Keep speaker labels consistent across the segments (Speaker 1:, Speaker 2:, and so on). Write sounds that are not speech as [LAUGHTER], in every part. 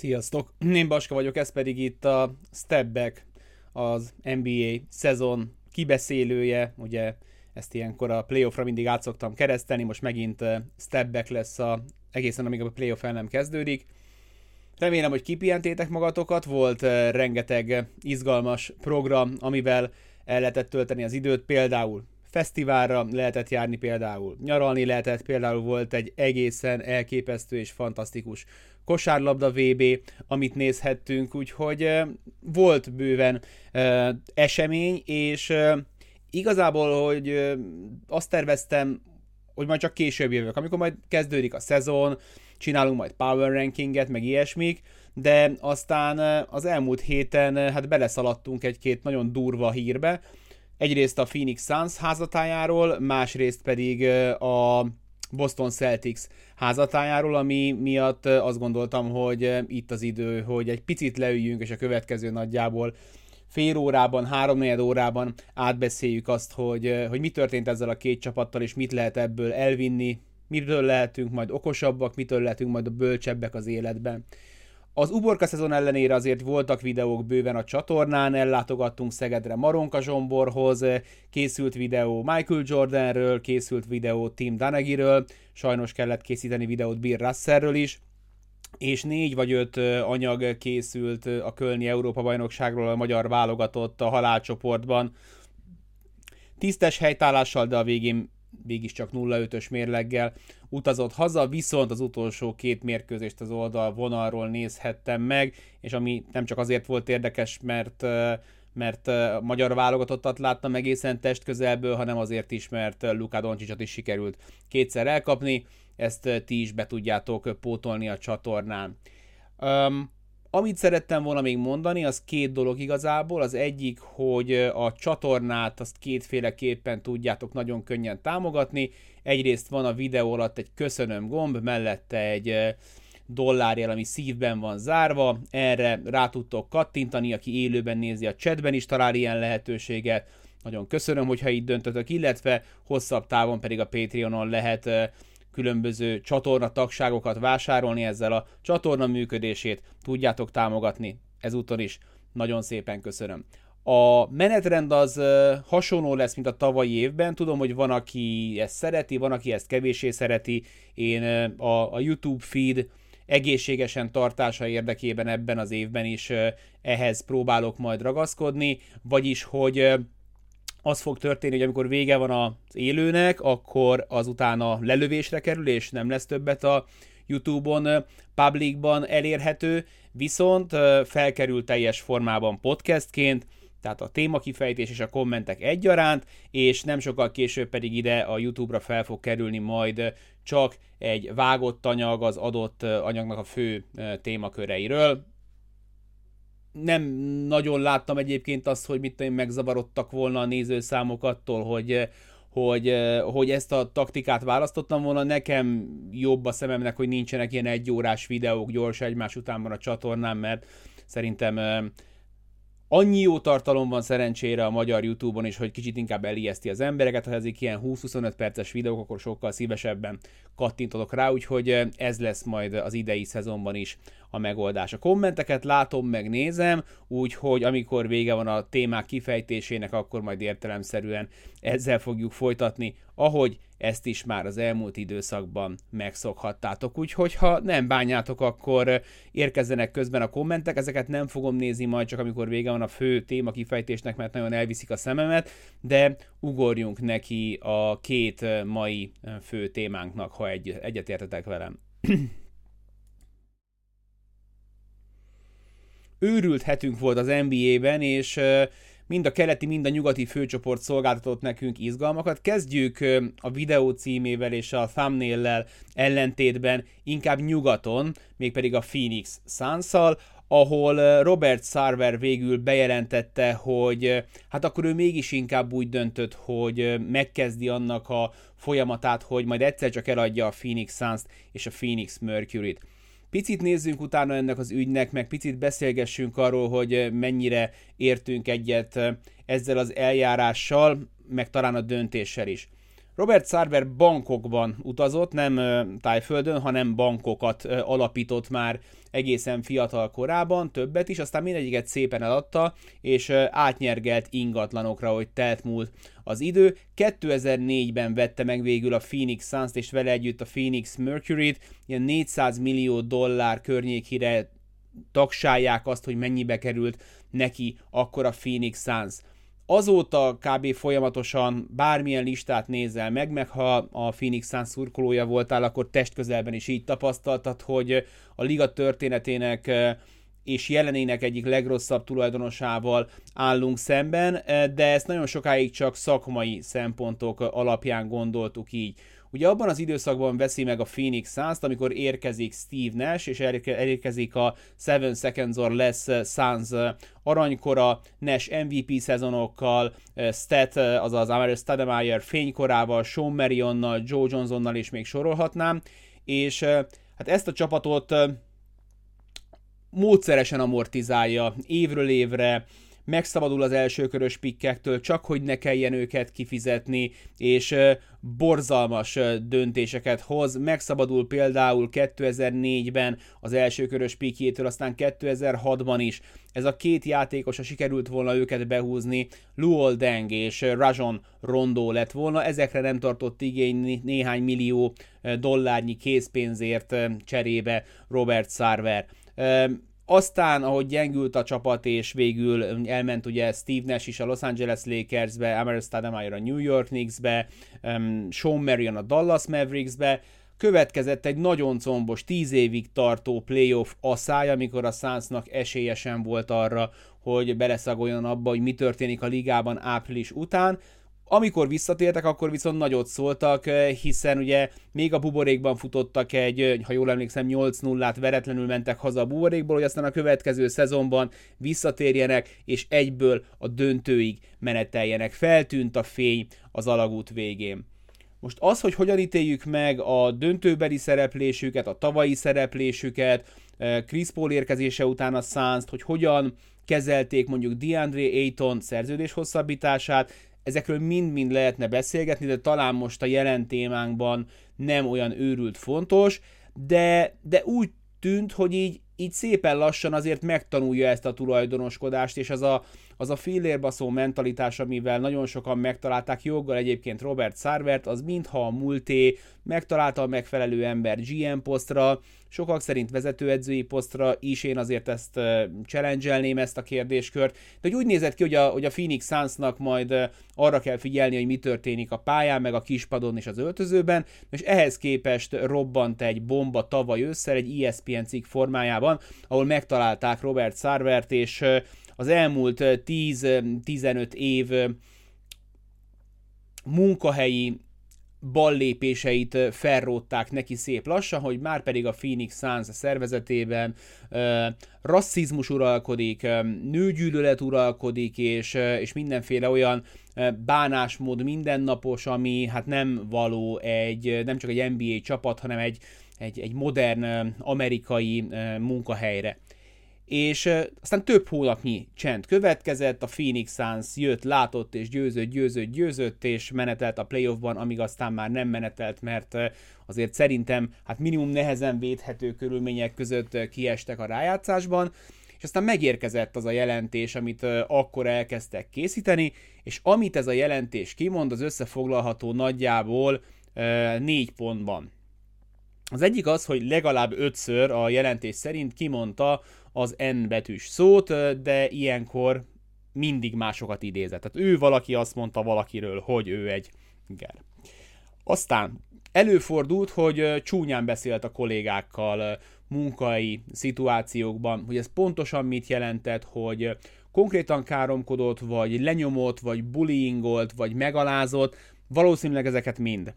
Speaker 1: Sziasztok! Én Baska vagyok, ez pedig itt a Step Back, az NBA szezon kibeszélője, ugye ezt ilyenkor a playoffra mindig át szoktam kereszteni, most megint Step Back lesz a, egészen amíg a playoff el nem kezdődik. Remélem, hogy kipihentétek magatokat, volt rengeteg izgalmas program, amivel el lehetett tölteni az időt, például fesztiválra lehetett járni például, nyaralni lehetett, például volt egy egészen elképesztő és fantasztikus kosárlabda VB, amit nézhettünk, úgyhogy volt bőven esemény, és igazából, hogy azt terveztem, hogy majd csak később jövök, amikor majd kezdődik a szezon, csinálunk majd power rankinget, meg ilyesmik, de aztán az elmúlt héten hát beleszaladtunk egy-két nagyon durva hírbe, egyrészt a Phoenix Suns házatájáról, másrészt pedig a Boston Celtics házatájáról, ami miatt azt gondoltam, hogy itt az idő, hogy egy picit leüljünk, és a következő nagyjából fél órában, háromnegyed órában átbeszéljük azt, hogy, hogy mi történt ezzel a két csapattal, és mit lehet ebből elvinni, mitől lehetünk majd okosabbak, mitől lehetünk majd a bölcsebbek az életben. Az uborka szezon ellenére azért voltak videók bőven a csatornán, ellátogattunk Szegedre Maronka Zsomborhoz, készült videó Michael Jordanről, készült videó Tim Danegiről, sajnos kellett készíteni videót Bill Russellről is, és négy vagy öt anyag készült a Kölni Európa-bajnokságról a magyar válogatott a halálcsoportban. Tisztes helytállással, de a végén mégiscsak 0-5-ös mérleggel utazott haza, viszont az utolsó két mérkőzést az oldal vonalról nézhettem meg, és ami nem csak azért volt érdekes, mert mert a magyar válogatottat láttam egészen testközelből, hanem azért is, mert Luka Doncsicsot is sikerült kétszer elkapni, ezt ti is be tudjátok pótolni a csatornán. Um, amit szerettem volna még mondani, az két dolog igazából. Az egyik, hogy a csatornát azt kétféleképpen tudjátok nagyon könnyen támogatni. Egyrészt van a videó alatt egy köszönöm gomb, mellette egy dollárjel, ami szívben van zárva. Erre rá tudtok kattintani, aki élőben nézi a chatben is talál ilyen lehetőséget. Nagyon köszönöm, hogyha így döntötök, illetve hosszabb távon pedig a Patreonon lehet különböző csatorna tagságokat vásárolni ezzel a csatorna működését tudjátok támogatni. Ezúton is nagyon szépen köszönöm. A menetrend az hasonló lesz, mint a tavalyi évben. Tudom, hogy van, aki ezt szereti, van, aki ezt kevésé szereti. Én a, a YouTube feed egészségesen tartása érdekében ebben az évben is ehhez próbálok majd ragaszkodni, vagyis, hogy az fog történni, hogy amikor vége van az élőnek, akkor azután a lelövésre kerül, és nem lesz többet a YouTube-on, publicban elérhető, viszont felkerül teljes formában podcastként, tehát a témakifejtés és a kommentek egyaránt, és nem sokkal később pedig ide a YouTube-ra fel fog kerülni majd csak egy vágott anyag az adott anyagnak a fő témaköreiről nem nagyon láttam egyébként azt, hogy mit tudom, megzavarodtak volna a nézőszámok attól, hogy, hogy, hogy ezt a taktikát választottam volna. Nekem jobb a szememnek, hogy nincsenek ilyen egyórás videók gyors egymás után van a csatornán, mert szerintem annyi jó tartalom van szerencsére a magyar YouTube-on is, hogy kicsit inkább elijeszti az embereket, ha ezek ilyen 20-25 perces videók, akkor sokkal szívesebben kattintotok rá, úgyhogy ez lesz majd az idei szezonban is a megoldás. A kommenteket látom, meg nézem, úgyhogy amikor vége van a témák kifejtésének, akkor majd értelemszerűen ezzel fogjuk folytatni, ahogy ezt is már az elmúlt időszakban megszokhattátok. Úgyhogy ha nem bánjátok, akkor érkezzenek közben a kommentek, ezeket nem fogom nézni majd csak amikor vége van a fő téma kifejtésnek, mert nagyon elviszik a szememet, de ugorjunk neki a két mai fő témánknak, ha egy, egyetértetek velem. [CLEARS THROAT] őrült hetünk volt az NBA-ben, és mind a keleti, mind a nyugati főcsoport szolgáltatott nekünk izgalmakat. Kezdjük a videó címével és a thumbnail ellentétben inkább nyugaton, mégpedig a Phoenix suns ahol Robert Sarver végül bejelentette, hogy hát akkor ő mégis inkább úgy döntött, hogy megkezdi annak a folyamatát, hogy majd egyszer csak eladja a Phoenix Suns-t és a Phoenix Mercury-t. Picit nézzünk utána ennek az ügynek, meg picit beszélgessünk arról, hogy mennyire értünk egyet ezzel az eljárással, meg talán a döntéssel is. Robert Sarver bankokban utazott, nem tájföldön, hanem bankokat alapított már egészen fiatal korában, többet is, aztán mindegyiket szépen eladta, és átnyergelt ingatlanokra, hogy telt múlt az idő. 2004-ben vette meg végül a Phoenix Suns-t, és vele együtt a Phoenix Mercury-t, ilyen 400 millió dollár környékére tagsálják azt, hogy mennyibe került neki akkor a Phoenix Suns. Azóta kb. folyamatosan bármilyen listát nézel meg, meg ha a Phoenix Suns szurkolója voltál, akkor testközelben is így tapasztaltad, hogy a liga történetének és jelenének egyik legrosszabb tulajdonosával állunk szemben, de ezt nagyon sokáig csak szakmai szempontok alapján gondoltuk így. Ugye abban az időszakban veszi meg a Phoenix suns amikor érkezik Steve Nash, és elérkezik a Seven Seconds or Less Suns aranykora, Nash MVP szezonokkal, Stat, azaz Amir Stademeyer fénykorával, Sean Marionnal, Joe Johnsonnal is még sorolhatnám, és hát ezt a csapatot módszeresen amortizálja évről évre, megszabadul az elsőkörös pikkektől, csak hogy ne kelljen őket kifizetni, és borzalmas döntéseket hoz. Megszabadul például 2004-ben az elsőkörös pikjétől, aztán 2006-ban is. Ez a két játékos, a sikerült volna őket behúzni, Luol Deng és Rajon Rondo lett volna, ezekre nem tartott igény néhány millió dollárnyi készpénzért cserébe Robert Sarver aztán, ahogy gyengült a csapat, és végül elment ugye Steve Nash is a Los Angeles Lakersbe, Amara Stoudemire a New York Knicksbe, um, Sean Marion a Dallas Mavericksbe, következett egy nagyon combos, tíz évig tartó playoff asszály, amikor a Sunsnak esélyesen volt arra, hogy beleszagoljon abba, hogy mi történik a ligában április után, amikor visszatértek, akkor viszont nagyot szóltak, eh, hiszen ugye még a buborékban futottak egy, eh, ha jól emlékszem, 8-0-át veretlenül mentek haza a buborékból, hogy aztán a következő szezonban visszatérjenek, és egyből a döntőig meneteljenek. Feltűnt a fény az alagút végén. Most az, hogy hogyan ítéljük meg a döntőbeli szereplésüket, a tavalyi szereplésüket, eh, Chris Paul érkezése után a suns hogy hogyan kezelték mondjuk DeAndre Ayton szerződés hosszabbítását, ezekről mind-mind lehetne beszélgetni, de talán most a jelen témánkban nem olyan őrült fontos, de, de úgy tűnt, hogy így, így szépen lassan azért megtanulja ezt a tulajdonoskodást, és az a, az a fillérbaszó mentalitás, amivel nagyon sokan megtalálták joggal egyébként Robert Sarvert, az mintha a múlté, megtalálta a megfelelő ember GM posztra, sokak szerint vezetőedzői posztra is, én azért ezt uh, challenge ezt a kérdéskört, de úgy nézett ki, hogy a, hogy a Phoenix Sunsnak majd arra kell figyelni, hogy mi történik a pályán, meg a kispadon és az öltözőben, és ehhez képest robbant egy bomba tavaly ősszel egy ESPN cikk formájában, ahol megtalálták Robert Sarvert, és az elmúlt 10-15 év munkahelyi ballépéseit felrótták neki szép lassan, hogy már pedig a Phoenix Suns szervezetében uh, rasszizmus uralkodik, uh, nőgyűlölet uralkodik, és, uh, és mindenféle olyan uh, bánásmód mindennapos, ami hát nem való egy, nem csak egy NBA csapat, hanem egy, egy, egy modern uh, amerikai uh, munkahelyre és aztán több hónapnyi csend következett, a Phoenix Suns jött, látott és győzött, győzött, győzött, és menetelt a playoffban, amíg aztán már nem menetelt, mert azért szerintem hát minimum nehezen védhető körülmények között kiestek a rájátszásban, és aztán megérkezett az a jelentés, amit akkor elkezdtek készíteni, és amit ez a jelentés kimond, az összefoglalható nagyjából négy pontban. Az egyik az, hogy legalább ötször a jelentés szerint kimondta az N betűs szót, de ilyenkor mindig másokat idézett. Tehát ő valaki azt mondta valakiről, hogy ő egy ger. Aztán előfordult, hogy csúnyán beszélt a kollégákkal munkai szituációkban, hogy ez pontosan mit jelentett, hogy konkrétan káromkodott, vagy lenyomott, vagy bullyingolt, vagy megalázott, valószínűleg ezeket mind.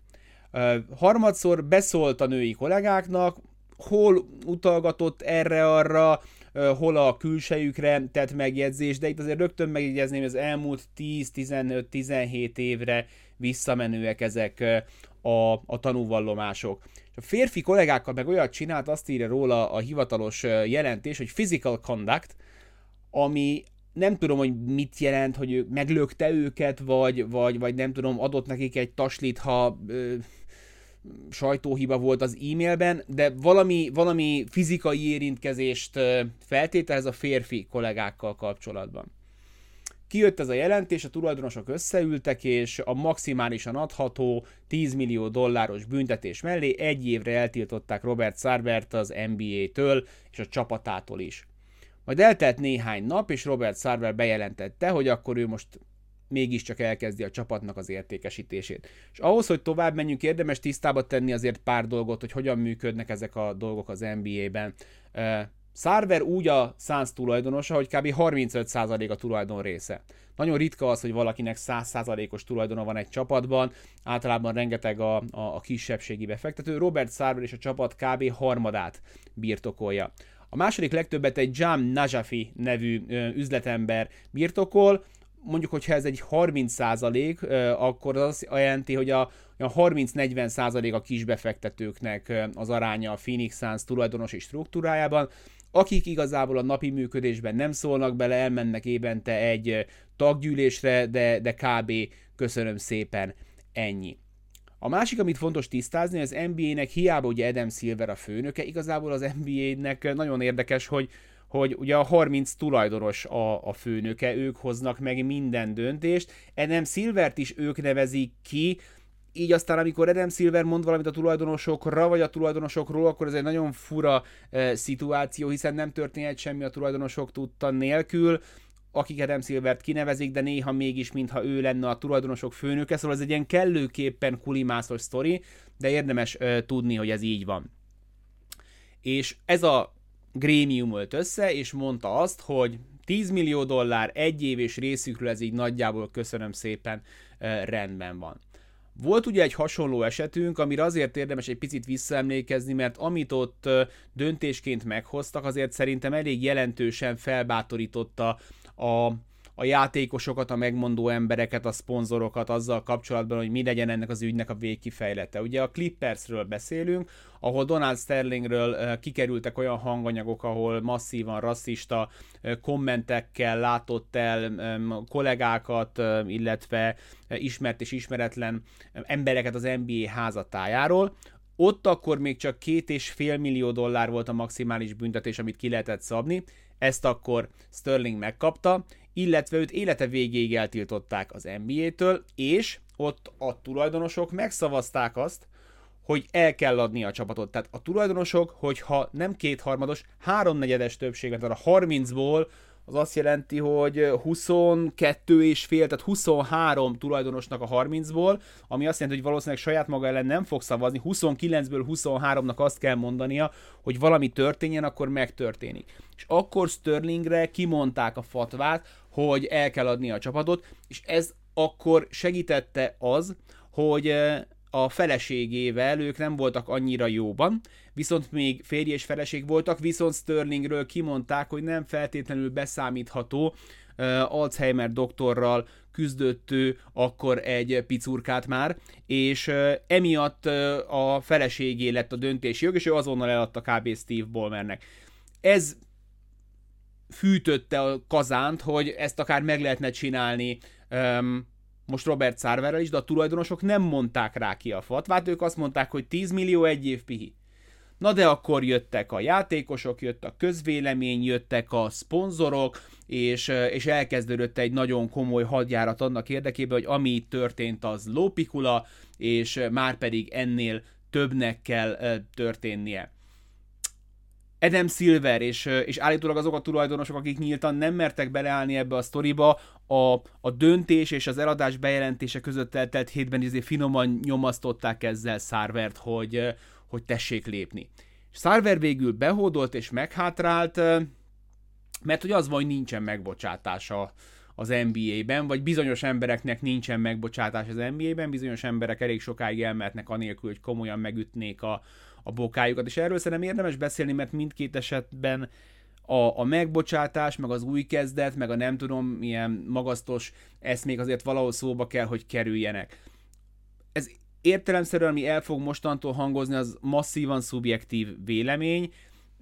Speaker 1: Harmadszor beszólt a női kollégáknak, hol utalgatott erre-arra, hol a külsejükre tett megjegyzés, de itt azért rögtön megjegyezném, az elmúlt 10-15-17 évre visszamenőek ezek a, a tanúvallomások. A férfi kollégákkal meg olyat csinált, azt írja róla a hivatalos jelentés, hogy physical conduct, ami nem tudom, hogy mit jelent, hogy ő meglökte őket, vagy, vagy, vagy nem tudom, adott nekik egy taslit, ha sajtóhiba volt az e-mailben, de valami, valami fizikai érintkezést feltételez a férfi kollégákkal kapcsolatban. Kijött ez a jelentés, a tulajdonosok összeültek, és a maximálisan adható 10 millió dolláros büntetés mellé egy évre eltiltották Robert Sarbert az NBA-től és a csapatától is. Majd eltelt néhány nap, és Robert Sarver bejelentette, hogy akkor ő most mégiscsak elkezdi a csapatnak az értékesítését. És ahhoz, hogy tovább menjünk, érdemes tisztába tenni azért pár dolgot, hogy hogyan működnek ezek a dolgok az NBA-ben. Sarver úgy a Suns tulajdonosa, hogy kb. 35% a tulajdon része. Nagyon ritka az, hogy valakinek 100%-os tulajdona van egy csapatban, általában rengeteg a, a, a kisebbségi befektető. Robert Sarver és a csapat kb. harmadát birtokolja. A második legtöbbet egy Jam Najafi nevű üzletember birtokol, mondjuk, hogyha ez egy 30 százalék, akkor az azt jelenti, hogy a, a 30-40 százalék a kisbefektetőknek az aránya a Phoenix Suns tulajdonosi struktúrájában, akik igazából a napi működésben nem szólnak bele, elmennek évente egy taggyűlésre, de, de kb. köszönöm szépen ennyi. A másik, amit fontos tisztázni, az NBA-nek hiába ugye Adam Silver a főnöke, igazából az NBA-nek nagyon érdekes, hogy hogy ugye a 30 tulajdonos a, a főnöke, ők hoznak meg minden döntést, Adam Silvert is ők nevezik ki, így aztán, amikor Adam Silver mond valamit a tulajdonosokra, vagy a tulajdonosokról, akkor ez egy nagyon fura e, szituáció, hiszen nem történhet semmi a tulajdonosok tudta nélkül, akik Adam Silvert kinevezik, de néha mégis, mintha ő lenne a tulajdonosok főnöke, szóval ez egy ilyen kellőképpen kulimászos sztori, de érdemes ö, tudni, hogy ez így van. És ez a grémium ölt össze, és mondta azt, hogy 10 millió dollár egy év és részükről ez így nagyjából köszönöm szépen rendben van. Volt ugye egy hasonló esetünk, amire azért érdemes egy picit visszaemlékezni, mert amit ott döntésként meghoztak, azért szerintem elég jelentősen felbátorította a, a játékosokat, a megmondó embereket, a szponzorokat azzal kapcsolatban, hogy mi legyen ennek az ügynek a végkifejlete. Ugye a Clippersről beszélünk, ahol Donald Sterlingről kikerültek olyan hanganyagok, ahol masszívan rasszista kommentekkel látott el kollégákat, illetve ismert és ismeretlen embereket az NBA házatájáról. Ott akkor még csak két és fél millió dollár volt a maximális büntetés, amit ki lehetett szabni, ezt akkor Sterling megkapta, illetve őt élete végéig eltiltották az NBA-től, és ott a tulajdonosok megszavazták azt, hogy el kell adni a csapatot. Tehát a tulajdonosok, hogyha nem kétharmados, háromnegyedes többség, tehát a 30-ból az azt jelenti, hogy 22 és fél, tehát 23 tulajdonosnak a 30-ból, ami azt jelenti, hogy valószínűleg saját maga ellen nem fog szavazni, 29-ből 23-nak azt kell mondania, hogy valami történjen, akkor megtörténik. És akkor Sterlingre kimondták a fatvát, hogy el kell adni a csapatot, és ez akkor segítette az, hogy a feleségével ők nem voltak annyira jóban, viszont még férj és feleség voltak, viszont Sterlingről kimondták, hogy nem feltétlenül beszámítható, uh, Alzheimer doktorral küzdött ő akkor egy picurkát már, és uh, emiatt uh, a feleségé lett a döntési jog, és ő azonnal eladta kb. Steve Ballmernek. Ez fűtötte a kazánt, hogy ezt akár meg lehetne csinálni um, most Robert Szárverrel is, de a tulajdonosok nem mondták rá ki a fatvát, ők azt mondták, hogy 10 millió egy év pihi. Na de akkor jöttek a játékosok, jött a közvélemény, jöttek a szponzorok, és, és elkezdődött egy nagyon komoly hadjárat annak érdekében, hogy ami itt történt, az lópikula, és már pedig ennél többnek kell történnie. Adam Silver és, és állítólag azok a tulajdonosok, akik nyíltan nem mertek beleállni ebbe a sztoriba, a, a döntés és az eladás bejelentése között eltelt hétben izé finoman nyomasztották ezzel Szárvert, hogy, hogy tessék lépni. Szárver végül behódolt és meghátrált, mert hogy az van, hogy nincsen megbocsátása az NBA-ben, vagy bizonyos embereknek nincsen megbocsátás az NBA-ben, bizonyos emberek elég sokáig elmehetnek anélkül, hogy komolyan megütnék a, a bokájukat, és erről szerintem érdemes beszélni, mert mindkét esetben a, a megbocsátás, meg az új kezdet, meg a nem tudom, milyen magasztos eszmék azért valahol szóba kell, hogy kerüljenek. Ez értelemszerűen, ami el fog mostantól hangozni, az masszívan szubjektív vélemény,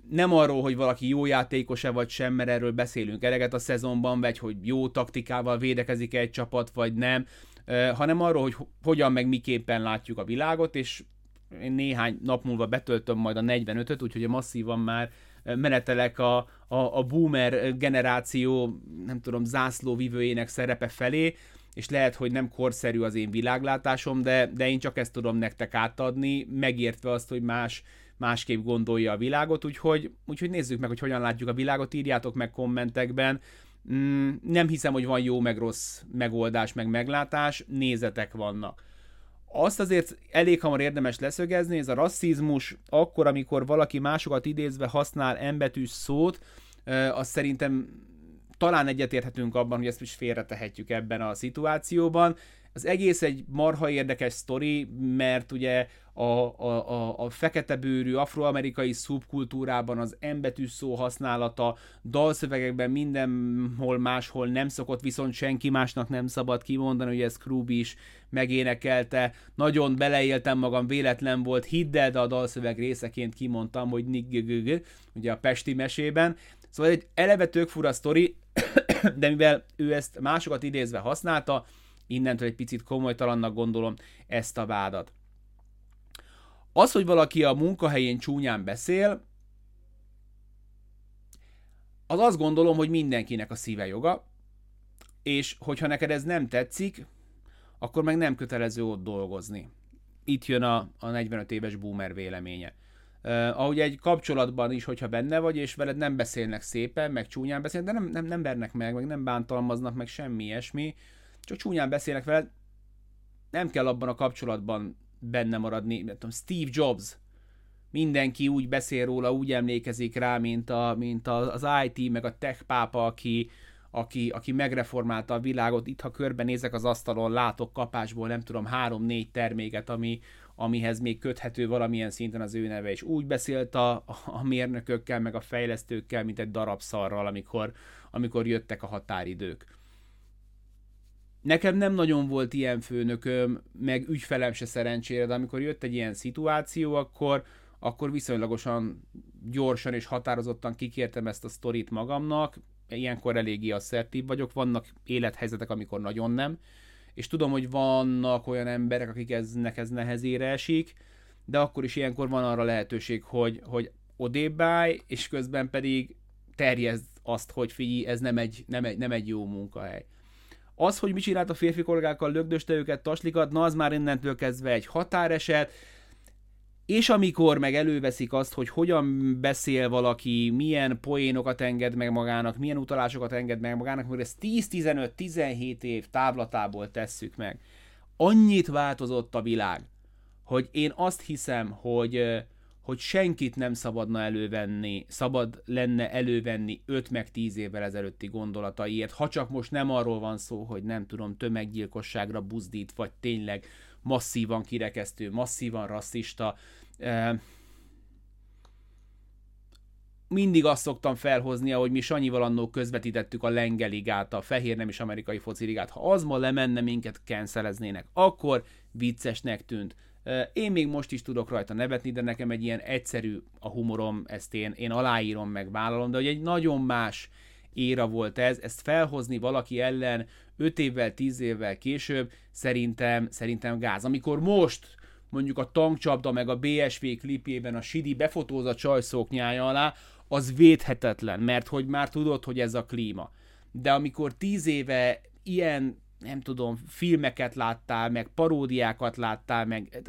Speaker 1: nem arról, hogy valaki jó játékos-e vagy sem, mert erről beszélünk. Eleget a szezonban, vagy hogy jó taktikával védekezik egy csapat, vagy nem, hanem arról, hogy hogyan meg miképpen látjuk a világot, és én néhány nap múlva betöltöm majd a 45-öt, úgyhogy masszívan már menetelek a, a, a boomer generáció, nem tudom, zászlóvivőjének szerepe felé, és lehet, hogy nem korszerű az én világlátásom, de, de én csak ezt tudom nektek átadni, megértve azt, hogy más másképp gondolja a világot, úgyhogy, úgyhogy nézzük meg, hogy hogyan látjuk a világot, írjátok meg kommentekben. Mm, nem hiszem, hogy van jó meg rossz megoldás, meg meglátás, nézetek vannak. Azt azért elég hamar érdemes leszögezni, ez a rasszizmus, akkor, amikor valaki másokat idézve használ embetűs szót, az szerintem talán egyetérthetünk abban, hogy ezt is félretehetjük ebben a szituációban. Az egész egy marha érdekes sztori, mert ugye a, a, a, a fekete bőrű afroamerikai szubkultúrában az embetű szó használata dalszövegekben mindenhol máshol nem szokott, viszont senki másnak nem szabad kimondani, hogy ez Krúb is megénekelte. Nagyon beleéltem magam, véletlen volt, hidd el, de a dalszöveg részeként kimondtam, hogy niggögögö, ugye a Pesti mesében. Szóval egy eleve tök fura sztori, [COUGHS] de mivel ő ezt másokat idézve használta, innentől egy picit komolytalannak gondolom ezt a vádat. Az, hogy valaki a munkahelyén csúnyán beszél, az azt gondolom, hogy mindenkinek a szíve joga, és hogyha neked ez nem tetszik, akkor meg nem kötelező ott dolgozni. Itt jön a, a 45 éves boomer véleménye. Uh, ahogy egy kapcsolatban is, hogyha benne vagy, és veled nem beszélnek szépen, meg csúnyán beszélnek, de nem, nem, nem vernek meg, meg nem bántalmaznak, meg semmi ilyesmi, csak csúnyán beszélnek veled, nem kell abban a kapcsolatban benne maradni. Nem tudom, Steve Jobs, mindenki úgy beszél róla, úgy emlékezik rá, mint, a, mint az IT, meg a tech pápa, aki, aki, aki megreformálta a világot. Itt, ha körbenézek az asztalon, látok kapásból, nem tudom, három-négy terméket, ami, amihez még köthető valamilyen szinten az ő neve, és úgy beszélt a, a mérnökökkel, meg a fejlesztőkkel, mint egy darab szarral, amikor, amikor jöttek a határidők. Nekem nem nagyon volt ilyen főnököm, meg ügyfelem se szerencsére, de amikor jött egy ilyen szituáció, akkor, akkor viszonylagosan gyorsan és határozottan kikértem ezt a sztorit magamnak, ilyenkor eléggé asszertív vagyok, vannak élethelyzetek, amikor nagyon nem, és tudom, hogy vannak olyan emberek, akik eznek ez nehezére esik, de akkor is ilyenkor van arra lehetőség, hogy, hogy odébb állj, és közben pedig terjezd azt, hogy figyelj, ez nem egy, nem egy, nem egy jó munkahely. Az, hogy mit csinált a férfi kollégákkal, lögdöste őket, taslikat, na az már innentől kezdve egy határeset, és amikor meg előveszik azt, hogy hogyan beszél valaki, milyen poénokat enged meg magának, milyen utalásokat enged meg magának, mert ezt 10-15-17 év távlatából tesszük meg. Annyit változott a világ, hogy én azt hiszem, hogy hogy senkit nem szabadna elővenni, szabad lenne elővenni 5 meg 10 évvel ezelőtti gondolataiért, ha csak most nem arról van szó, hogy nem tudom, tömeggyilkosságra buzdít, vagy tényleg masszívan kirekesztő, masszívan rasszista. Mindig azt szoktam felhozni, hogy mi Sanyival annó közvetítettük a Lengeligát, a fehér nem is amerikai fociligát. Ha az ma lemenne, minket canceleznének, akkor viccesnek tűnt én még most is tudok rajta nevetni, de nekem egy ilyen egyszerű a humorom, ezt én, én aláírom, meg vállalom, de hogy egy nagyon más éra volt ez, ezt felhozni valaki ellen 5 évvel, 10 évvel később, szerintem, szerintem gáz. Amikor most mondjuk a tankcsapda meg a BSV klipjében a Sidi befotóz a csajszóknyája alá, az védhetetlen, mert hogy már tudod, hogy ez a klíma. De amikor 10 éve ilyen nem tudom, filmeket láttál, meg paródiákat láttál, meg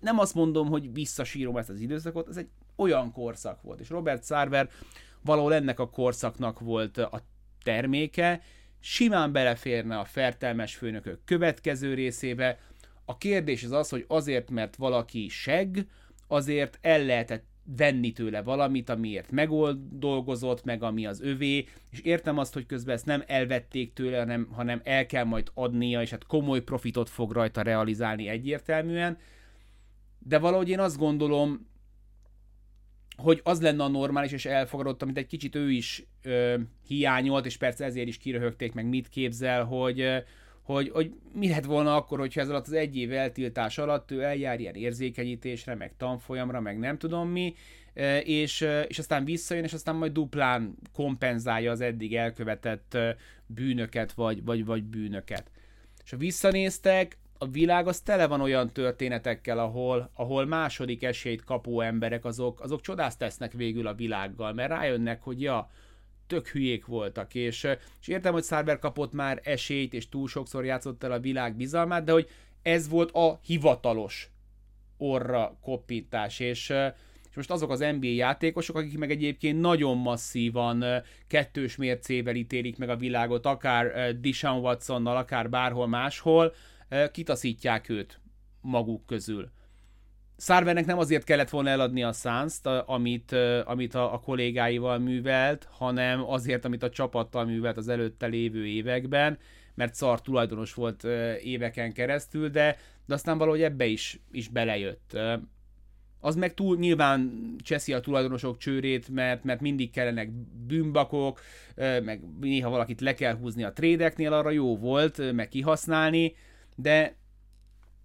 Speaker 1: nem azt mondom, hogy visszasírom ezt az időszakot, ez egy olyan korszak volt, és Robert Sarver valahol ennek a korszaknak volt a terméke, simán beleférne a fertelmes főnökök következő részébe. A kérdés az az, hogy azért, mert valaki seg, azért el lehetett venni tőle valamit, amiért megoldolgozott, meg ami az övé, és értem azt, hogy közben ezt nem elvették tőle, hanem, hanem el kell majd adnia, és hát komoly profitot fog rajta realizálni egyértelműen, de valahogy én azt gondolom, hogy az lenne a normális, és elfogadott, amit egy kicsit ő is ö, hiányolt, és persze ezért is kiröhögték meg, mit képzel, hogy, hogy, hogy mi lett volna akkor, hogyha ez alatt az egy év eltiltás alatt ő eljár ilyen érzékenyítésre, meg tanfolyamra, meg nem tudom mi, és, és aztán visszajön, és aztán majd duplán kompenzálja az eddig elkövetett bűnöket, vagy, vagy, vagy bűnöket. És ha visszanéztek, a világ az tele van olyan történetekkel, ahol, ahol második esélyt kapó emberek, azok, azok csodást tesznek végül a világgal, mert rájönnek, hogy ja, tök hülyék voltak, és, és értem, hogy Szárber kapott már esélyt, és túl sokszor játszott el a világ bizalmát, de hogy ez volt a hivatalos orra koppintás, és, és most azok az NBA játékosok, akik meg egyébként nagyon masszívan kettős mércével ítélik meg a világot, akár Dishon Watsonnal, akár bárhol máshol, kitaszítják őt maguk közül. Szárvernek nem azért kellett volna eladni a suns amit, amit a, a kollégáival művelt, hanem azért, amit a csapattal művelt az előtte lévő években, mert szar tulajdonos volt éveken keresztül, de, de aztán valahogy ebbe is, is belejött. Az meg túl nyilván cseszi a tulajdonosok csőrét, mert, mert mindig kellenek bűnbakok, meg néha valakit le kell húzni a trédeknél, arra jó volt, meg kihasználni, de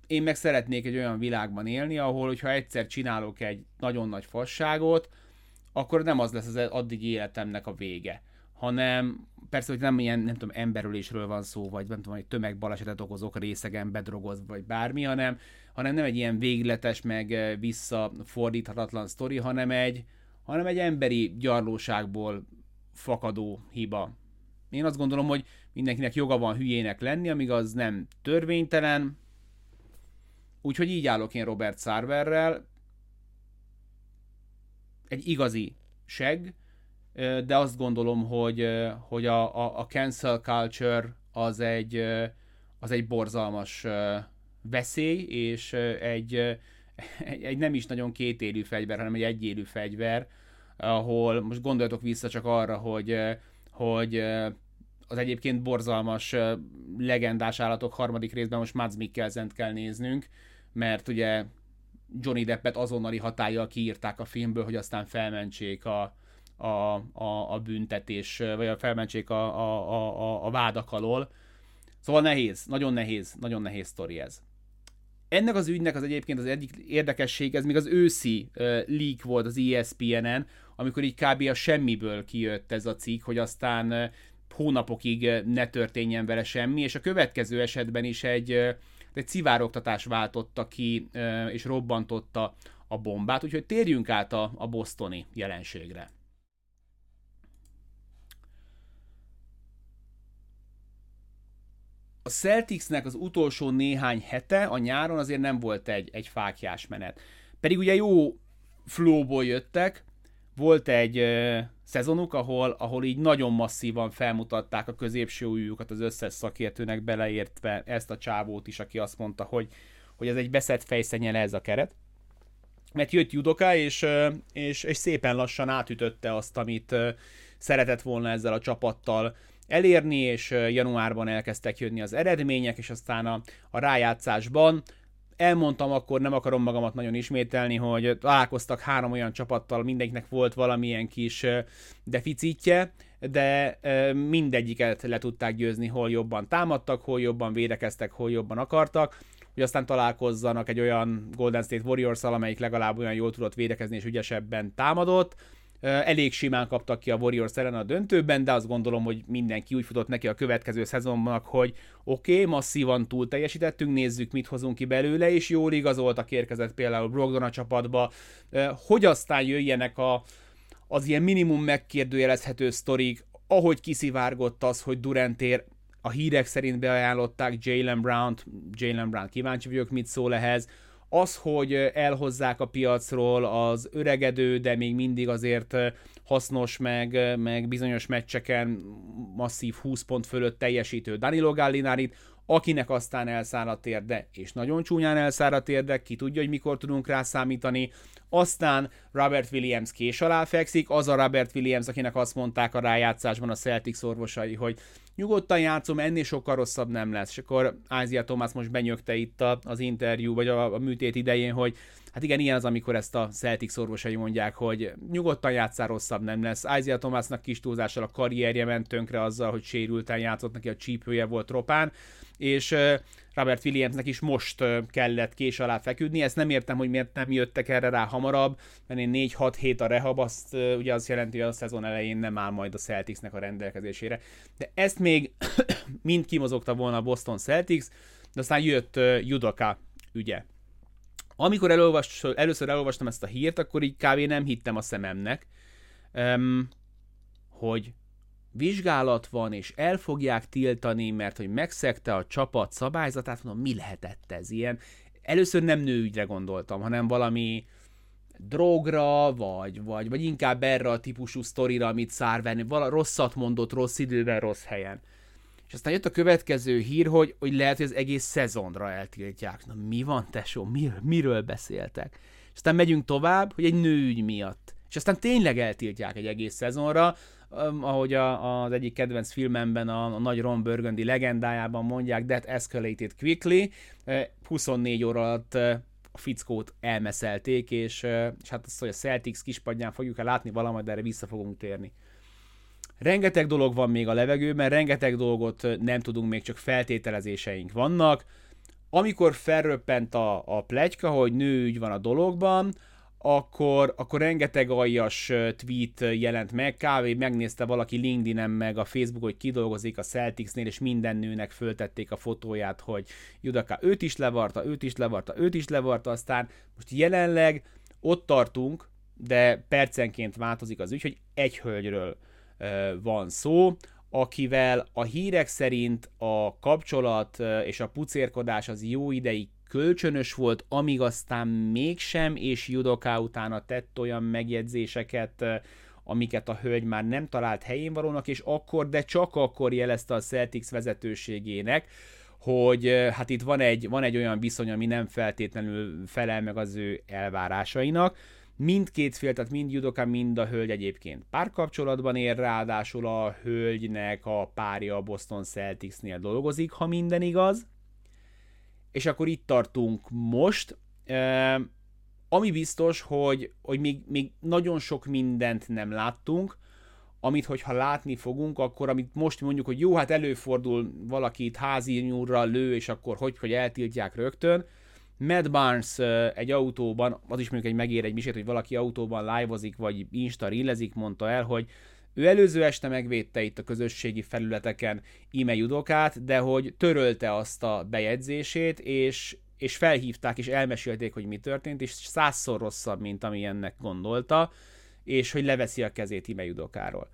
Speaker 1: én meg szeretnék egy olyan világban élni, ahol, hogyha egyszer csinálok egy nagyon nagy fasságot, akkor nem az lesz az addig életemnek a vége, hanem persze, hogy nem ilyen, nem tudom, emberülésről van szó, vagy nem tudom, hogy tömegbalesetet okozok részegen bedrogoz, vagy bármi, hanem, hanem nem egy ilyen végletes, meg eh, visszafordíthatatlan sztori, hanem egy, hanem egy emberi gyarlóságból fakadó hiba. Én azt gondolom, hogy mindenkinek joga van hülyének lenni, amíg az nem törvénytelen, Úgyhogy így állok én Robert Sarverrel. Egy igazi seg, de azt gondolom, hogy, hogy a, a, a cancel culture az egy, az egy borzalmas veszély, és egy, egy, nem is nagyon kétélű fegyver, hanem egy egyélű fegyver, ahol most gondoljatok vissza csak arra, hogy, hogy az egyébként borzalmas legendás állatok harmadik részben most Mads Mikkelzent kell néznünk, mert ugye Johnny Deppet azonnali hatállyal kiírták a filmből, hogy aztán felmentsék a, a, a, a büntetés, vagy a felmentsék a, a, a, a vádak alól. Szóval nehéz, nagyon nehéz, nagyon nehéz sztori ez. Ennek az ügynek az egyébként az egyik érdekesség, ez még az őszi leak volt az ESPN-en, amikor így kb. a semmiből kijött ez a cikk, hogy aztán hónapokig ne történjen vele semmi, és a következő esetben is egy egy szivároktatás váltotta ki és robbantotta a bombát, úgyhogy térjünk át a, a bostoni jelenségre. A Celticsnek az utolsó néhány hete a nyáron azért nem volt egy, egy fákjás menet. Pedig ugye jó flowból jöttek, volt egy szezonuk, ahol, ahol így nagyon masszívan felmutatták a középső újjukat az összes szakértőnek beleértve ezt a csávót is, aki azt mondta, hogy, hogy ez egy beszett fejszennyele ez a keret. Mert jött Judoka, és, és, és szépen lassan átütötte azt, amit szeretett volna ezzel a csapattal elérni, és januárban elkezdtek jönni az eredmények, és aztán a, a rájátszásban elmondtam akkor, nem akarom magamat nagyon ismételni, hogy találkoztak három olyan csapattal, mindegyiknek volt valamilyen kis deficitje, de mindegyiket le tudták győzni, hol jobban támadtak, hol jobban védekeztek, hol jobban akartak, hogy aztán találkozzanak egy olyan Golden State Warriors-szal, amelyik legalább olyan jól tudott védekezni és ügyesebben támadott, Elég simán kaptak ki a Warriors ellen a döntőben, de azt gondolom, hogy mindenki úgy futott neki a következő szezonnak, hogy oké, okay, masszívan túl teljesítettünk, nézzük, mit hozunk ki belőle, és jól igazoltak érkezett például Brogdon a csapatba, hogy aztán jöjjenek a, az ilyen minimum megkérdőjelezhető sztorik, ahogy kiszivárgott az, hogy Durantér a hírek szerint beajánlották Jalen Brown-t, Jalen Brown kíváncsi vagyok, mit szól ehhez, az, hogy elhozzák a piacról az öregedő, de még mindig azért hasznos, meg, meg bizonyos meccseken masszív 20 pont fölött teljesítő Danilo Gallinárit, akinek aztán elszáll a térde, és nagyon csúnyán elszáll a térde, ki tudja, hogy mikor tudunk rá számítani. Aztán Robert Williams kés alá fekszik, az a Robert Williams, akinek azt mondták a rájátszásban a Celtics orvosai, hogy nyugodtan játszom, ennél sokkal rosszabb nem lesz. És akkor Ázia Thomas most benyögte itt a, az interjú, vagy a, a műtét idején, hogy Hát igen, ilyen az, amikor ezt a Celtics orvosai mondják, hogy nyugodtan játszál, rosszabb nem lesz. Isaiah Thomasnak kis túlzással a karrierje ment tönkre azzal, hogy sérülten játszott, neki a csípője volt ropán, és Robert Williamsnek is most kellett kés alá feküdni. Ezt nem értem, hogy miért nem jöttek erre rá hamarabb, mert én 4-6 hét a rehab, azt ugye az jelenti, hogy a szezon elején nem áll majd a Celticsnek a rendelkezésére. De ezt még [COUGHS] mind kimozogta volna a Boston Celtics, de aztán jött Judoka ügye. Amikor elolvas, először elolvastam ezt a hírt, akkor így kb. nem hittem a szememnek, hogy vizsgálat van, és el fogják tiltani, mert hogy megszegte a csapat szabályzatát, mondom, mi lehetett ez ilyen? Először nem nőügyre gondoltam, hanem valami drogra, vagy, vagy, vagy inkább erre a típusú sztorira, amit szárvenni, vala rosszat mondott, rossz időben, rossz helyen. És aztán jött a következő hír, hogy, hogy lehet, hogy az egész szezonra eltiltják. Na mi van, tesó, miről, miről beszéltek? És aztán megyünk tovább, hogy egy nőügy miatt. És aztán tényleg eltiltják egy egész szezonra, ahogy a, az egyik kedvenc filmemben, a, a nagy Ron Burgundy legendájában mondják, that escalated quickly, 24 óra alatt a fickót elmeszelték, és, és hát azt, hogy a Celtics kispadján fogjuk el látni valamit, erre vissza fogunk térni. Rengeteg dolog van még a levegőben, rengeteg dolgot nem tudunk, még csak feltételezéseink vannak. Amikor felröppent a, a plegyka, hogy nőügy van a dologban, akkor, akkor rengeteg aljas tweet jelent meg, kávé megnézte valaki LinkedIn-en meg a Facebook, hogy kidolgozik a Celticsnél, és minden nőnek föltették a fotóját, hogy Judaka őt is levarta, őt is levarta, őt is levarta, aztán most jelenleg ott tartunk, de percenként változik az ügy, hogy egy hölgyről van szó, akivel a hírek szerint a kapcsolat és a pucérkodás az jó ideig kölcsönös volt, amíg aztán mégsem, és Judoká utána tett olyan megjegyzéseket, amiket a hölgy már nem talált helyén valónak, és akkor, de csak akkor jelezte a Celtics vezetőségének, hogy hát itt van egy, van egy olyan viszony, ami nem feltétlenül felel meg az ő elvárásainak. Mindkét fél, tehát mind Judoka, mind a hölgy egyébként párkapcsolatban ér, ráadásul a hölgynek a párja a Boston Celticsnél dolgozik, ha minden igaz. És akkor itt tartunk most. Ami biztos, hogy, hogy még, még nagyon sok mindent nem láttunk, amit hogyha látni fogunk, akkor amit most mondjuk, hogy jó, hát előfordul valaki itt házi nyúlra lő, és akkor hogy, hogy eltiltják rögtön, Mad Barnes egy autóban, az is mondjuk egy megér egy misét, hogy valaki autóban live vagy insta rillezik, mondta el, hogy ő előző este megvédte itt a közösségi felületeken ime judokát, de hogy törölte azt a bejegyzését, és, és felhívták, és elmesélték, hogy mi történt, és százszor rosszabb, mint ami ennek gondolta, és hogy leveszi a kezét ime judokáról.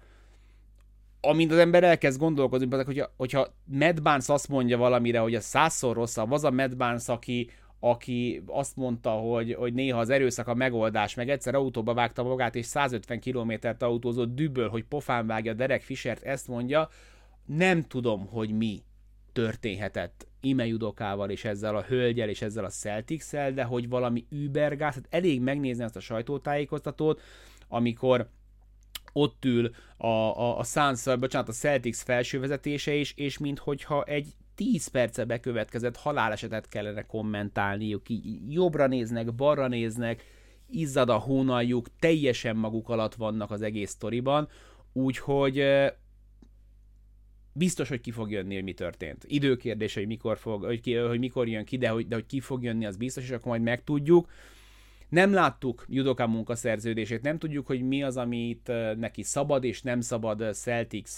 Speaker 1: Amint az ember elkezd gondolkozni, hogyha, hogyha Mad Barnes azt mondja valamire, hogy a százszor rosszabb, az a Mad Barnes, aki, aki azt mondta, hogy, hogy néha az erőszak a megoldás, meg egyszer autóba vágta magát, és 150 kilométert autózott düböl, hogy pofán vágja Derek Fischert, ezt mondja, nem tudom, hogy mi történhetett Ime Judokával, és ezzel a hölgyel, és ezzel a celtics de hogy valami übergáz, hát elég megnézni ezt a sajtótájékoztatót, amikor ott ül a, a, a Suns, bocsánat, a Celtics felső vezetése is, és minthogyha egy 10 perce bekövetkezett halálesetet kellene kommentálniuk, így jobbra néznek, balra néznek, izzad a hónaljuk, teljesen maguk alatt vannak az egész sztoriban, úgyhogy biztos, hogy ki fog jönni, hogy mi történt. Időkérdés, hogy mikor, fog, hogy, ki, hogy mikor jön ki, de hogy, de hogy ki fog jönni, az biztos, és akkor majd megtudjuk. Nem láttuk Judoka munkaszerződését, nem tudjuk, hogy mi az, amit neki szabad és nem szabad Celtics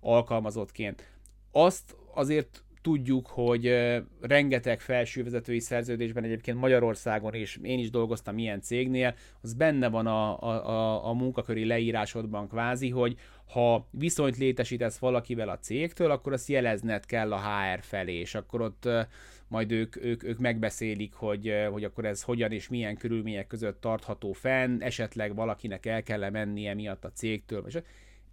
Speaker 1: alkalmazottként. Azt azért tudjuk, hogy rengeteg felsővezetői szerződésben egyébként Magyarországon is, én is dolgoztam ilyen cégnél, az benne van a, a, a, munkaköri leírásodban kvázi, hogy ha viszonyt létesítesz valakivel a cégtől, akkor azt jelezned kell a HR felé, és akkor ott majd ők, ők, ők megbeszélik, hogy, hogy akkor ez hogyan és milyen körülmények között tartható fenn, esetleg valakinek el kell mennie miatt a cégtől. És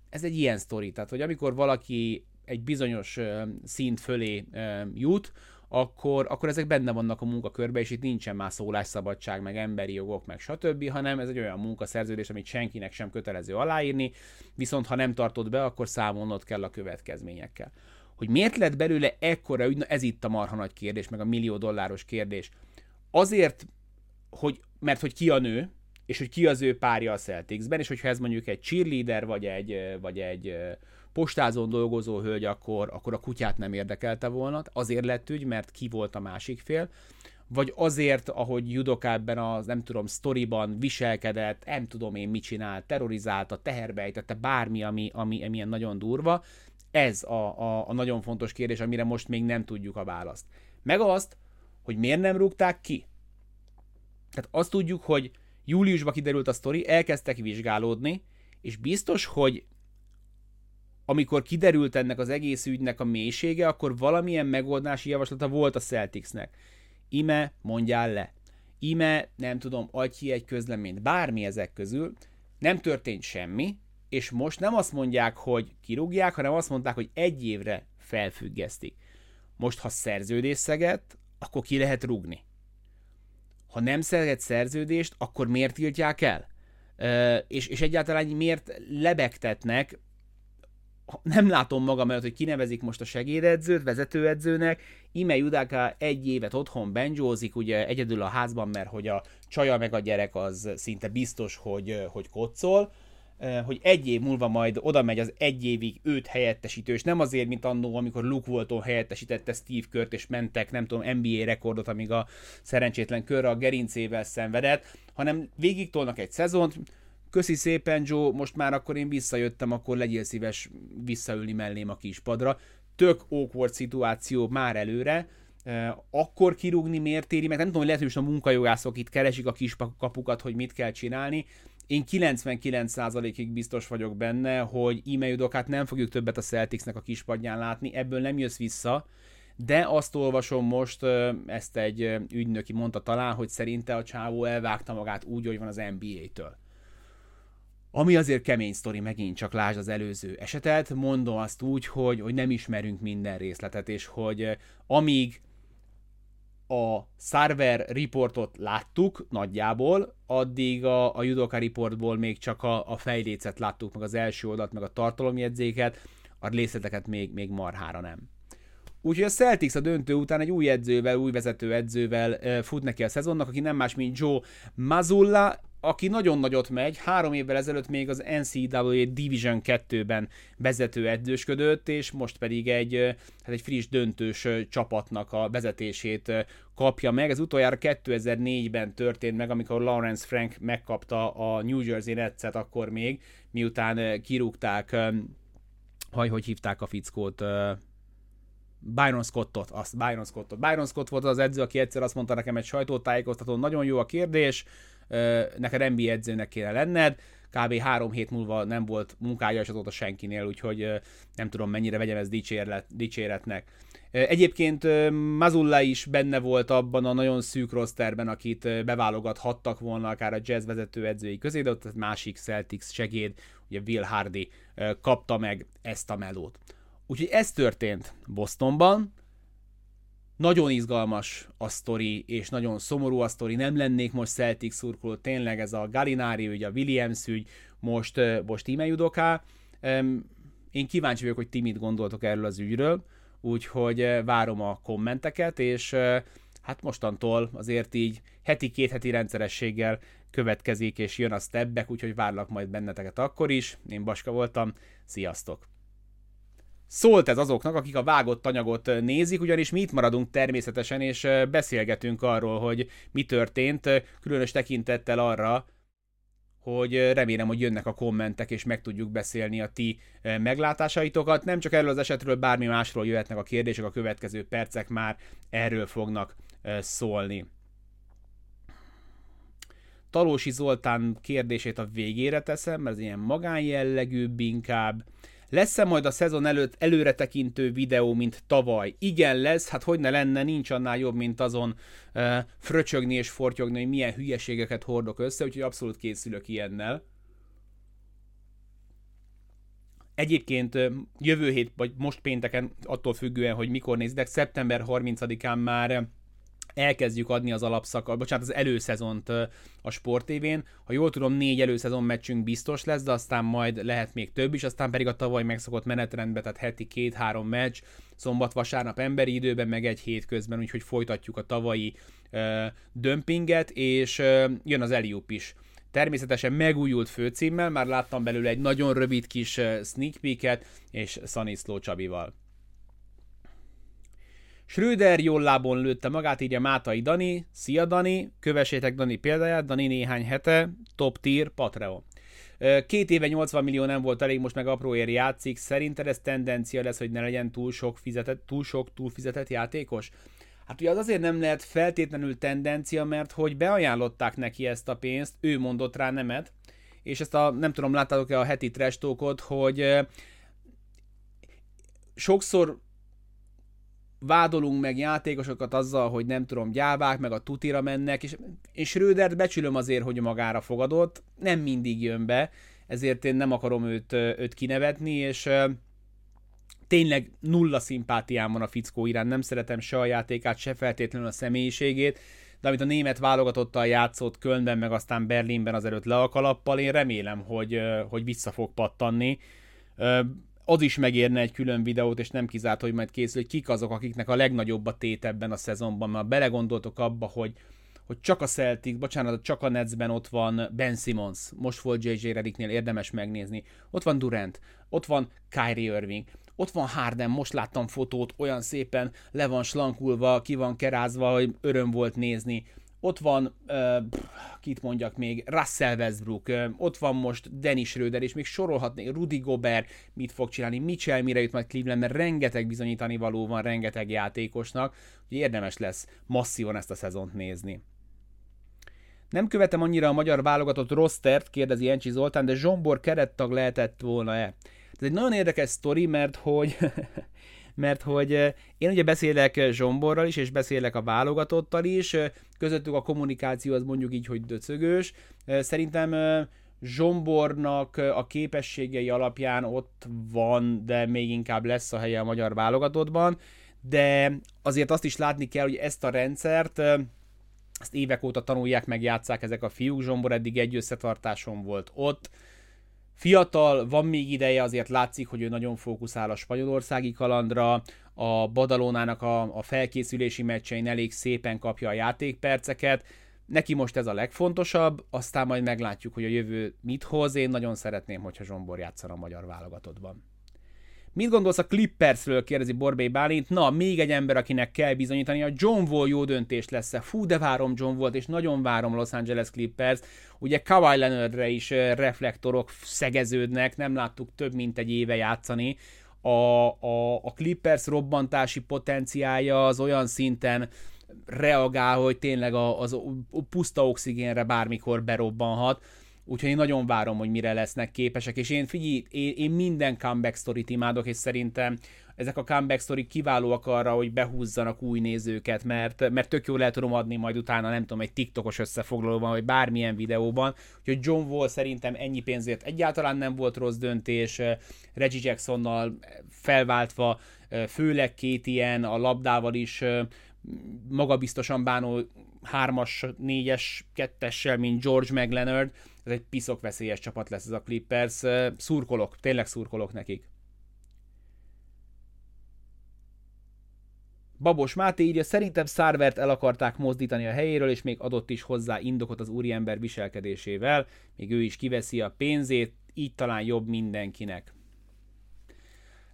Speaker 1: ez egy ilyen sztori, tehát hogy amikor valaki egy bizonyos szint fölé jut, akkor, akkor ezek benne vannak a munkakörbe, és itt nincsen már szólásszabadság, meg emberi jogok, meg stb., hanem ez egy olyan munkaszerződés, amit senkinek sem kötelező aláírni, viszont ha nem tartod be, akkor számolnod kell a következményekkel. Hogy miért lett belőle ekkora ügy, ez itt a marha nagy kérdés, meg a millió dolláros kérdés. Azért hogy, mert hogy ki a nő, és hogy ki az ő párja a Celticsben, és hogyha ez mondjuk egy cheerleader, vagy egy, vagy egy postázón dolgozó hölgy, akkor, akkor a kutyát nem érdekelte volna. Azért lett ügy, mert ki volt a másik fél vagy azért, ahogy Judoka ebben az, nem tudom, sztoriban viselkedett, nem tudom én mit csinált, terrorizálta, teherbe ejtette, bármi, ami, ami, ami ilyen nagyon durva. Ez a, a, a nagyon fontos kérdés, amire most még nem tudjuk a választ. Meg azt, hogy miért nem rúgták ki. Tehát azt tudjuk, hogy júliusban kiderült a sztori, elkezdtek vizsgálódni, és biztos, hogy amikor kiderült ennek az egész ügynek a mélysége, akkor valamilyen megoldási javaslata volt a Celticsnek. Ime, mondjál le. Ime, nem tudom, adj ki egy közleményt. Bármi ezek közül. Nem történt semmi, és most nem azt mondják, hogy kirúgják, hanem azt mondták, hogy egy évre felfüggesztik. Most, ha szerződés szeget, akkor ki lehet rúgni. Ha nem szeget szerződést, akkor miért tiltják el? Ö, és, és egyáltalán miért lebegtetnek nem látom magam előtt, hogy kinevezik most a segédedzőt, vezetőedzőnek, Ime Judaka egy évet otthon benjózik, ugye egyedül a házban, mert hogy a csaja meg a gyerek az szinte biztos, hogy, hogy kocol, hogy egy év múlva majd oda megy az egy évig őt helyettesítő, és nem azért, mint annó, amikor Luke Walton helyettesítette Steve Kurt, és mentek, nem tudom, NBA rekordot, amíg a szerencsétlen körre a gerincével szenvedett, hanem végig tolnak egy szezont, köszi szépen Joe, most már akkor én visszajöttem, akkor legyél szíves visszaülni mellém a kispadra. Tök awkward szituáció már előre, akkor kirúgni miért éri, meg nem tudom, hogy lehet, hogy most a munkajogászok itt keresik a kis kapukat, hogy mit kell csinálni. Én 99%-ig biztos vagyok benne, hogy e-mailodokát nem fogjuk többet a Celticsnek a kispadján látni, ebből nem jössz vissza, de azt olvasom most, ezt egy ügynöki mondta talán, hogy szerinte a csávó elvágta magát úgy, hogy van az NBA-től. Ami azért kemény sztori, megint csak lásd az előző esetet, mondom azt úgy, hogy, hogy nem ismerünk minden részletet, és hogy eh, amíg a server reportot láttuk nagyjából, addig a, a Judoka reportból még csak a, a fejlécet láttuk, meg az első oldalt, meg a tartalomjegyzéket, a részleteket még, még marhára nem. Úgyhogy a Celtics a döntő után egy új edzővel, új vezető edzővel e, fut neki a szezonnak, aki nem más, mint Joe Mazulla, aki nagyon nagyot megy, három évvel ezelőtt még az NCAA Division 2-ben vezető edzősködött, és most pedig egy, hát egy friss döntős csapatnak a vezetését kapja meg. Ez utoljára 2004-ben történt meg, amikor Lawrence Frank megkapta a New Jersey Nets-et akkor még, miután kirúgták, haj, hogy hívták a fickót, Byron Scottot, azt Byron Scottot. Byron Scott volt az edző, aki egyszer azt mondta nekem egy sajtótájékoztató, nagyon jó a kérdés, neked NBA edzőnek kéne lenned, kb. három hét múlva nem volt munkája, és azóta senkinél, úgyhogy nem tudom mennyire vegyem ezt dicséret, dicséretnek. Egyébként Mazulla is benne volt abban a nagyon szűk rosterben, akit beválogathattak volna akár a jazz vezető edzői közé, de ott a másik Celtics segéd, ugye Will Hardy kapta meg ezt a melót. Úgyhogy ez történt Bostonban, nagyon izgalmas a sztori, és nagyon szomorú a sztori, nem lennék most Celtic szurkoló, tényleg ez a Galinári ügy, a Williams ügy, most, most íme judoká. Én kíváncsi vagyok, hogy ti mit gondoltok erről az ügyről, úgyhogy várom a kommenteket, és hát mostantól azért így heti, két heti rendszerességgel következik, és jön a stebbek, úgyhogy várlak majd benneteket akkor is. Én Baska voltam, sziasztok! Szólt ez azoknak, akik a vágott anyagot nézik, ugyanis mi itt maradunk természetesen, és beszélgetünk arról, hogy mi történt, különös tekintettel arra, hogy remélem, hogy jönnek a kommentek, és meg tudjuk beszélni a ti meglátásaitokat. Nem csak erről az esetről, bármi másról jöhetnek a kérdések, a következő percek már erről fognak szólni. Talósi Zoltán kérdését a végére teszem, mert ez ilyen magánjellegűbb inkább. Lesz-e majd a szezon előtt előre tekintő videó, mint tavaly? Igen, lesz, hát hogy ne lenne, nincs annál jobb, mint azon uh, fröcsögni és fortyogni, hogy milyen hülyeségeket hordok össze, úgyhogy abszolút készülök ilyennel. Egyébként jövő hét, vagy most pénteken, attól függően, hogy mikor nézitek, szeptember 30-án már elkezdjük adni az alapszak, bocsánat, az előszezont a sportévén. Ha jól tudom, négy előszezon meccsünk biztos lesz, de aztán majd lehet még több is, aztán pedig a tavaly megszokott menetrendbe, tehát heti két-három meccs, szombat, vasárnap emberi időben, meg egy hét közben, úgyhogy folytatjuk a tavalyi dömpinget, és jön az Eliup is. Természetesen megújult főcímmel, már láttam belőle egy nagyon rövid kis sneak peeket, és Szaniszló Csabival. Schröder jól lábon lőtte magát, így a Mátai Dani. Szia Dani, kövessétek Dani példáját, Dani néhány hete, top tier, Patreon. Két éve 80 millió nem volt elég, most meg apróért játszik. Szerinted ez tendencia lesz, hogy ne legyen túl sok, fizetett, túl sok túl fizetett játékos? Hát ugye az azért nem lehet feltétlenül tendencia, mert hogy beajánlották neki ezt a pénzt, ő mondott rá nemet, és ezt a, nem tudom, láttátok-e a heti trestókot, hogy sokszor vádolunk meg játékosokat azzal, hogy nem tudom, gyávák, meg a tutira mennek, és én Schrödert becsülöm azért, hogy magára fogadott, nem mindig jön be, ezért én nem akarom őt, őt kinevetni, és tényleg nulla szimpátiám van a fickó iránt, nem szeretem se a játékát, se feltétlenül a személyiségét, de amit a német válogatottal játszott Kölnben, meg aztán Berlinben azelőtt le a kalappal, én remélem, hogy, hogy vissza fog pattanni az is megérne egy külön videót, és nem kizárt, hogy majd készül, hogy kik azok, akiknek a legnagyobb a tét ebben a szezonban, mert belegondoltok abba, hogy hogy csak a Celtic, bocsánat, csak a Netsben ott van Ben Simmons, most volt JJ Redicknél, érdemes megnézni. Ott van Durant, ott van Kyrie Irving, ott van Harden, most láttam fotót, olyan szépen le van slankulva, ki van kerázva, hogy öröm volt nézni ott van, uh, kit mondjak még, Russell Westbrook, uh, ott van most Dennis Schröder, és még sorolhatnék, Rudy Gobert mit fog csinálni, Mitchell mire jut majd Cleveland, mert rengeteg bizonyítani való van, rengeteg játékosnak, hogy érdemes lesz masszívan ezt a szezont nézni. Nem követem annyira a magyar válogatott rostert, kérdezi Encsi Zoltán, de Zsombor kerettag lehetett volna-e? Ez egy nagyon érdekes sztori, mert hogy [LAUGHS] mert hogy én ugye beszélek Zsomborral is, és beszélek a válogatottal is, közöttük a kommunikáció az mondjuk így, hogy döcögős. Szerintem Zsombornak a képességei alapján ott van, de még inkább lesz a helye a magyar válogatottban, de azért azt is látni kell, hogy ezt a rendszert ezt évek óta tanulják, meg játszák ezek a fiúk. Zsombor eddig egy összetartáson volt ott, Fiatal, van még ideje, azért látszik, hogy ő nagyon fókuszál a spanyolországi kalandra, a Badalónának a, a felkészülési meccsein elég szépen kapja a játékperceket, neki most ez a legfontosabb, aztán majd meglátjuk, hogy a jövő mit hoz. Én nagyon szeretném, hogyha Zsombor játszana a magyar válogatottban. Mit gondolsz a Clippersről, kérdezi Borbély Bálint. Na, még egy ember, akinek kell bizonyítani, a John Wall jó döntés lesz-e. Fú, de várom John Wall-t, és nagyon várom Los Angeles Clippers. Ugye Kawhi Leonardre is reflektorok szegeződnek, nem láttuk több mint egy éve játszani. A, a, a Clippers robbantási potenciája az olyan szinten reagál, hogy tényleg a, az a puszta oxigénre bármikor berobbanhat úgyhogy én nagyon várom, hogy mire lesznek képesek, és én figyelj, én, én minden comeback sztorit imádok, és szerintem ezek a comeback sztorik kiválóak arra, hogy behúzzanak új nézőket, mert, mert tök jól lehet tudom adni majd utána, nem tudom, egy TikTokos összefoglalóban, vagy bármilyen videóban, úgyhogy John Wall szerintem ennyi pénzért egyáltalán nem volt rossz döntés, Reggie Jacksonnal felváltva, főleg két ilyen, a labdával is magabiztosan bánó hármas, négyes, kettessel, mint George McLeonard, ez egy piszok veszélyes csapat lesz ez a Clippers. Szurkolok, tényleg szurkolok nekik. Babos Máté írja, szerintem Szárvert el akarták mozdítani a helyéről, és még adott is hozzá indokot az úriember viselkedésével, még ő is kiveszi a pénzét, így talán jobb mindenkinek.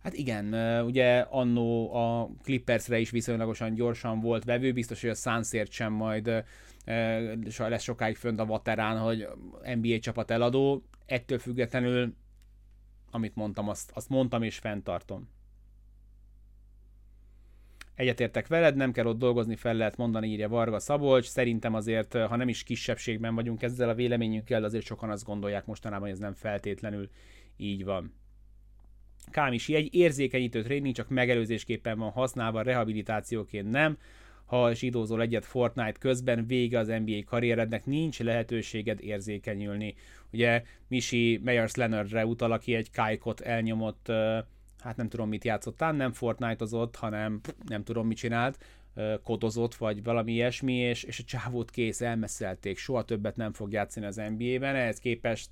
Speaker 1: Hát igen, ugye annó a Clippersre is viszonylagosan gyorsan volt vevő, biztos, hogy a Sunsért sem majd lesz sokáig fönt a vaterán, hogy NBA csapat eladó, ettől függetlenül, amit mondtam, azt, azt mondtam és fenntartom. Egyetértek veled, nem kell ott dolgozni, fel lehet mondani, írja Varga Szabolcs. Szerintem azért, ha nem is kisebbségben vagyunk ezzel a véleményünkkel, azért sokan azt gondolják mostanában, hogy ez nem feltétlenül így van. Kámisi, egy érzékenyítő tréning csak megelőzésképpen van használva, rehabilitációként nem ha zsidózol egyet Fortnite közben, vége az NBA karrierednek, nincs lehetőséged érzékenyülni. Ugye Misi Meyers Leonardre utal, aki egy kájkot elnyomott, hát nem tudom mit játszottál, nem Fortnite-ozott, hanem nem tudom mit csinált, kodozott, vagy valami ilyesmi, és, és a csávót kész, elmeszelték, soha többet nem fog játszani az NBA-ben, ehhez képest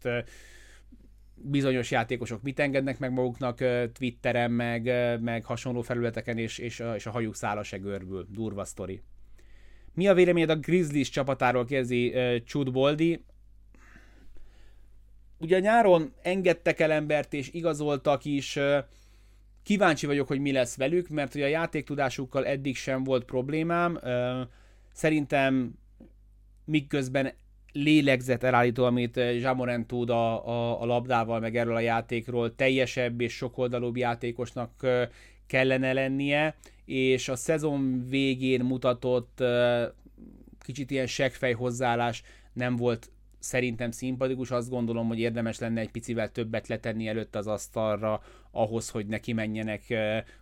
Speaker 1: bizonyos játékosok mit engednek meg maguknak Twitteren, meg, meg hasonló felületeken, és, és, a, és a hajuk szála se görbül. Durva sztori. Mi a véleményed a Grizzlies csapatáról, kérdezi Chud Boldi. Ugye nyáron engedtek el embert és igazoltak is, kíváncsi vagyok, hogy mi lesz velük, mert ugye a játéktudásukkal eddig sem volt problémám. Szerintem miközben lélegzet elállító, amit Zsámoren tud a, a, a labdával, meg erről a játékról, teljesebb és sokoldalúbb játékosnak kellene lennie, és a szezon végén mutatott kicsit ilyen seggfej hozzáállás nem volt szerintem szimpatikus, azt gondolom, hogy érdemes lenne egy picivel többet letenni előtt az asztalra, ahhoz, hogy neki menjenek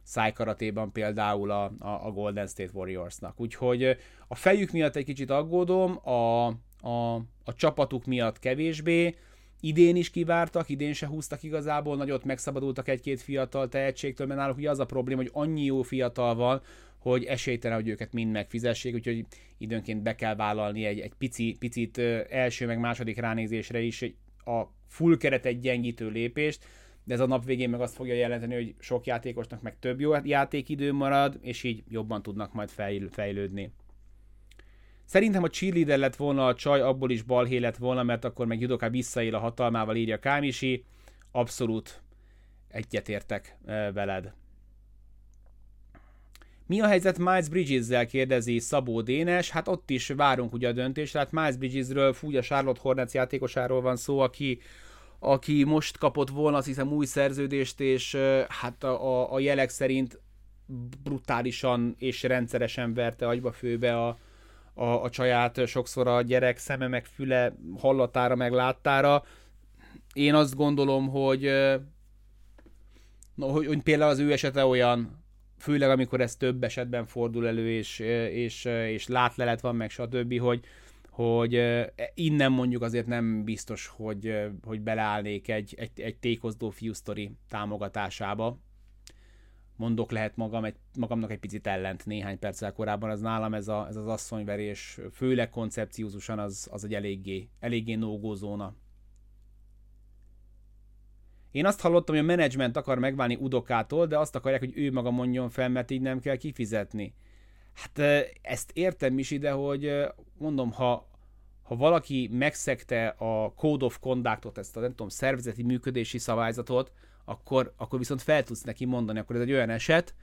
Speaker 1: szájkaratéban például a, a Golden State Warriorsnak. Úgyhogy a fejük miatt egy kicsit aggódom, a, a, a csapatuk miatt kevésbé, idén is kivártak, idén se húztak igazából, nagyot megszabadultak egy-két fiatal tehetségtől, mert náluk ugye az a probléma, hogy annyi jó fiatal van, hogy esélytelen, hogy őket mind megfizessék, úgyhogy időnként be kell vállalni egy, egy pici, picit első meg második ránézésre is a full keret egy gyengítő lépést, de ez a nap végén meg azt fogja jelenteni, hogy sok játékosnak meg több jó játékidő marad, és így jobban tudnak majd fejlődni. Szerintem a cheerleader lett volna a csaj, abból is balhé lett volna, mert akkor meg Judoka visszaél a hatalmával, írja Kámisi. Abszolút egyetértek veled. Mi a helyzet Miles Bridges-zel kérdezi Szabó Dénes, hát ott is várunk ugye a döntésre, hát Miles Bridgesről, fúgy a Charlotte Hornets játékosáról van szó, aki, aki most kapott volna azt hiszem új szerződést, és hát a, a, a jelek szerint brutálisan és rendszeresen verte agyba főbe a, a, a csaját, sokszor a gyerek szeme meg füle hallatára meg láttára. Én azt gondolom, hogy, no, hogy, hogy például az ő esete olyan, főleg amikor ez több esetben fordul elő, és, és, és látlelet van, meg stb., hogy, hogy innen mondjuk azért nem biztos, hogy, hogy beleállnék egy, egy, egy tékozdó fiúsztori támogatásába. Mondok lehet magam egy, magamnak egy picit ellent néhány perccel korábban, az nálam ez, a, ez az asszonyverés, főleg koncepciózusan az, az egy eléggé, eléggé no zóna. Én azt hallottam, hogy a menedzsment akar megválni Udokától, de azt akarják, hogy ő maga mondjon fel, mert így nem kell kifizetni. Hát ezt értem is ide, hogy mondom, ha, ha valaki megszegte a Code of Conductot, ezt a nem tudom, szervezeti működési szabályzatot, akkor, akkor viszont fel tudsz neki mondani, akkor ez egy olyan eset,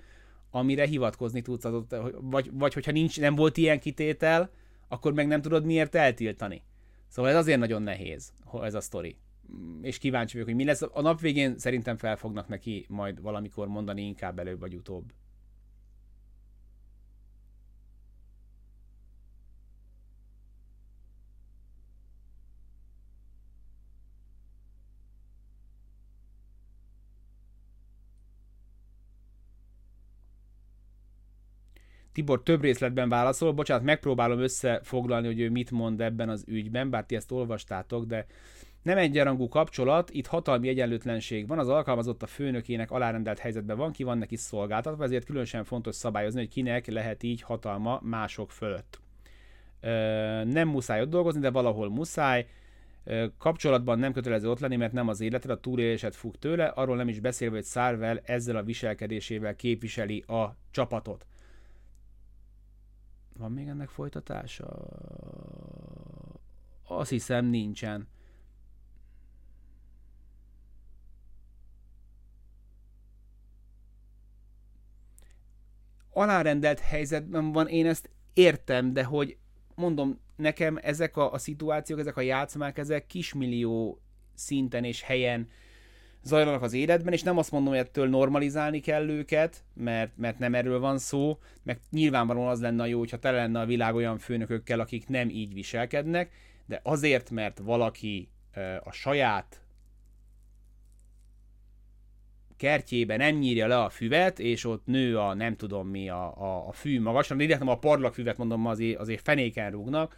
Speaker 1: amire hivatkozni tudsz, adott, vagy, vagy hogyha nincs, nem volt ilyen kitétel, akkor meg nem tudod miért eltiltani. Szóval ez azért nagyon nehéz, ez a sztori és kíváncsi vagyok, hogy mi lesz. A nap végén szerintem fel fognak neki majd valamikor mondani inkább előbb vagy utóbb. Tibor több részletben válaszol, bocsánat, megpróbálom összefoglalni, hogy ő mit mond ebben az ügyben, bár ti ezt olvastátok, de nem egyenrangú kapcsolat, itt hatalmi egyenlőtlenség van, az alkalmazott a főnökének alárendelt helyzetben van, ki van neki szolgáltatva, ezért különösen fontos szabályozni, hogy kinek lehet így hatalma mások fölött. Ö, nem muszáj ott dolgozni, de valahol muszáj. Ö, kapcsolatban nem kötelező ott lenni, mert nem az életed, a túlélésed fog tőle, arról nem is beszélve, hogy Szárvel ezzel a viselkedésével képviseli a csapatot. Van még ennek folytatása? Azt hiszem nincsen. alárendelt helyzetben van, én ezt értem, de hogy mondom, nekem ezek a, a szituációk, ezek a játszmák, ezek kismillió szinten és helyen zajlanak az életben, és nem azt mondom, hogy ettől normalizálni kell őket, mert, mert nem erről van szó, meg nyilvánvalóan az lenne jó, hogyha tele lenne a világ olyan főnökökkel, akik nem így viselkednek, de azért, mert valaki a saját kertjében nem nyírja le a füvet, és ott nő a nem tudom mi a, a, a fű magasan, de nem a parlagfüvet mondom, azért, azért fenéken rúgnak,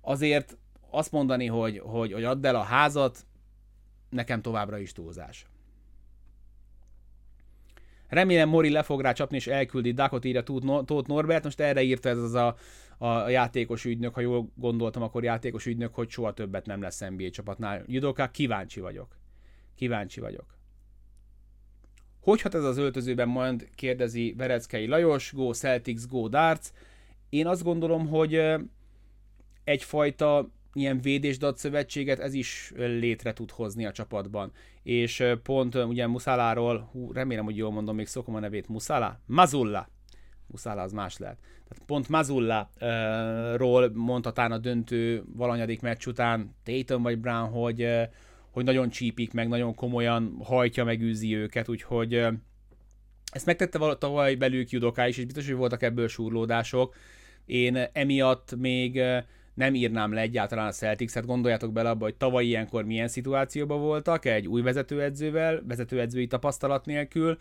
Speaker 1: azért azt mondani, hogy, hogy, hogy add el a házat, nekem továbbra is túlzás. Remélem Mori le fog rá csapni, és elküldi Dakot, írja Tóth Norbert, most erre írta ez az a, a játékos ügynök, ha jól gondoltam, akkor játékos ügynök, hogy soha többet nem lesz NBA csapatnál. Judoka, kíváncsi vagyok. Kíváncsi vagyok. Hogy hat ez az öltözőben majd, kérdezi Vereckei Lajos, Go Celtics, Go Darts. én azt gondolom, hogy egyfajta ilyen védésdat szövetséget ez is létre tud hozni a csapatban. És pont ugye Muszáláról, remélem, hogy jól mondom, még szokom a nevét, Muszala? Mazulla. Muszála az más lehet. Tehát pont Mazulla-ról mondhatán a döntő valanyadik meccs után Tatum vagy Brown, hogy, hogy nagyon csípik meg, nagyon komolyan hajtja, megűzi őket, úgyhogy ezt megtette tavaly belül Judoká is, és biztos, hogy voltak ebből súrlódások. Én emiatt még nem írnám le egyáltalán a Celtics-et, gondoljátok bele abba, hogy tavaly ilyenkor milyen szituációban voltak, egy új vezetőedzővel, vezetőedzői tapasztalat nélkül,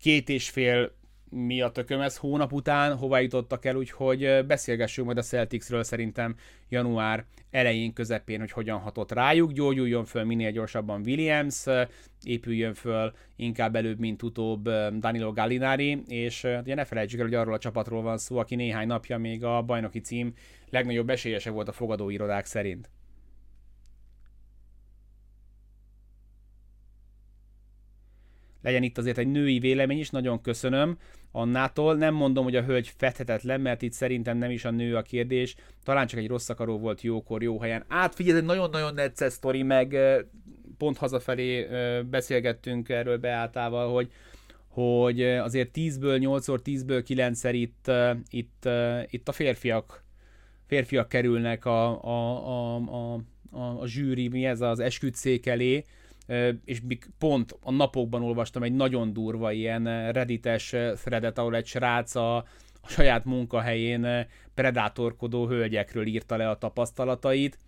Speaker 1: két és fél mi a tököm ez hónap után, hova jutottak el, úgyhogy beszélgessünk majd a Celticsről szerintem január elején, közepén, hogy hogyan hatott rájuk, gyógyuljon föl minél gyorsabban Williams, épüljön föl inkább előbb, mint utóbb Danilo Gallinari, és ugye ne felejtsük el, hogy arról a csapatról van szó, aki néhány napja még a bajnoki cím legnagyobb esélyese volt a fogadóirodák szerint. Legyen itt azért egy női vélemény is, nagyon köszönöm Annától. Nem mondom, hogy a hölgy fethetetlen, mert itt szerintem nem is a nő a kérdés, talán csak egy rossz akaró volt jókor, jó helyen. Átfigyelj, egy nagyon-nagyon necces sztori, meg pont hazafelé beszélgettünk erről Beátával, hogy hogy azért 10-ből 8-szor, 10-ből 9-szer itt, itt, itt a férfiak férfiak kerülnek a, a, a, a, a, a zsűri, mi ez az esküdszék elé, és pont a napokban olvastam egy nagyon durva ilyen reddites threadet, ahol egy srác a, a saját munkahelyén predátorkodó hölgyekről írta le a tapasztalatait.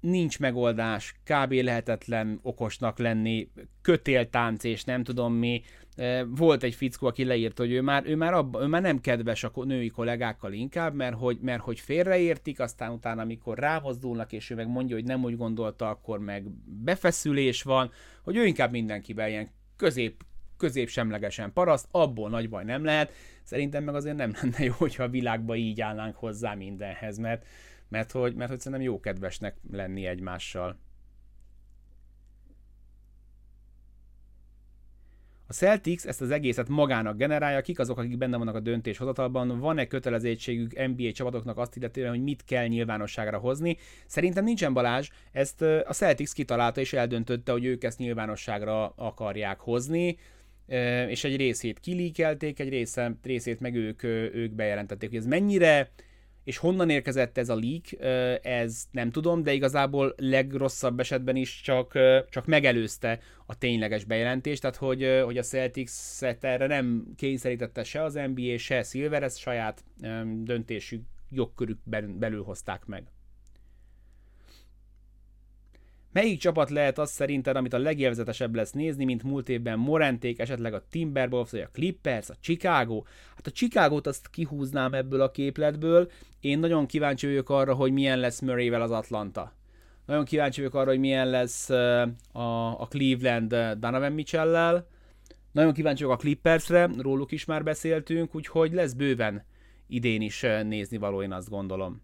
Speaker 1: Nincs megoldás, kb. lehetetlen okosnak lenni, kötéltánc és nem tudom mi, volt egy fickó, aki leírta, hogy ő már, ő már, abba, ő már nem kedves a női kollégákkal inkább, mert hogy, mert hogy félreértik, aztán utána, amikor rámozdulnak, és ő meg mondja, hogy nem úgy gondolta, akkor meg befeszülés van, hogy ő inkább mindenkiben ilyen közép, közép semlegesen paraszt, abból nagy baj nem lehet. Szerintem meg azért nem lenne jó, hogyha a világban így állnánk hozzá mindenhez, mert, mert hogy, mert hogy szerintem jó kedvesnek lenni egymással. A Celtics ezt az egészet magának generálja, kik azok, akik benne vannak a döntéshozatalban, van-e kötelezettségük NBA csapatoknak azt illetően, hogy mit kell nyilvánosságra hozni. Szerintem nincsen Balázs, ezt a Celtics kitalálta és eldöntötte, hogy ők ezt nyilvánosságra akarják hozni és egy részét kilíkelték, egy része, részét meg ők, ők bejelentették, hogy ez mennyire és honnan érkezett ez a leak, ez nem tudom, de igazából legrosszabb esetben is csak, csak megelőzte a tényleges bejelentést, tehát hogy, hogy a Celtics-et erre nem kényszerítette se az NBA, se Silver, ezt saját döntésük jogkörük belül hozták meg. Melyik csapat lehet az szerinted, amit a legélvezetesebb lesz nézni, mint múlt évben Morenték, esetleg a Timberwolves, vagy a Clippers, a Chicago? Hát a Chicago-t azt kihúznám ebből a képletből. Én nagyon kíváncsi vagyok arra, hogy milyen lesz Murrayvel az Atlanta. Nagyon kíváncsi vagyok arra, hogy milyen lesz a, a Cleveland Donovan Mitchell-lel. Nagyon kíváncsi vagyok a Clippersre, róluk is már beszéltünk, úgyhogy lesz bőven idén is nézni való, én azt gondolom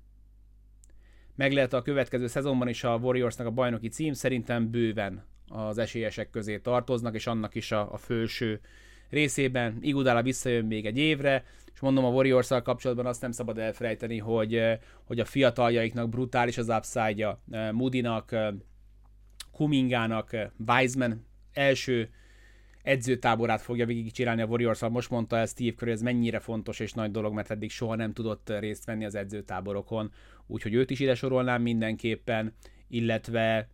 Speaker 1: meg lehet a következő szezonban is a Warriorsnak a bajnoki cím, szerintem bőven az esélyesek közé tartoznak, és annak is a, a felső részében. Iguodala visszajön még egy évre, és mondom a warriors kapcsolatban azt nem szabad elfelejteni, hogy, hogy a fiataljaiknak brutális az upside-ja. Moody-nak, Kumingának, Wiseman első edzőtáborát fogja végigcsinálni a warriors Most mondta el Steve Curry, ez mennyire fontos és nagy dolog, mert eddig soha nem tudott részt venni az edzőtáborokon, úgyhogy őt is ide sorolnám mindenképpen, illetve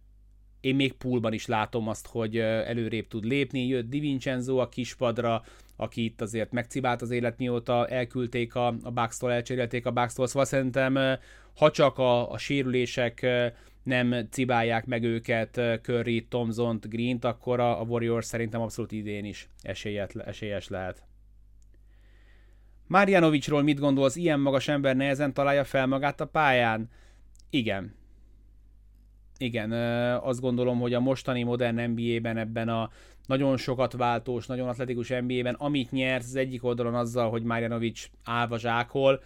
Speaker 1: én még poolban is látom azt, hogy előrébb tud lépni. Jött Di Vincenzo a kispadra, aki itt azért megcibált az élet, mióta elküldték a, a Bucks-tól, elcserélték a Bucks-tól, szóval szerintem ha csak a, a sérülések nem cibálják meg őket Curry, Thompson, Green-t, akkor a, Warriors szerintem abszolút idén is esélyet, esélyes lehet. Marjanovicsról mit gondolsz, ilyen magas ember nehezen találja fel magát a pályán? Igen. Igen, azt gondolom, hogy a mostani modern NBA-ben ebben a nagyon sokat váltós, nagyon atletikus NBA-ben, amit nyert az egyik oldalon azzal, hogy Marjanovics állva zsákol,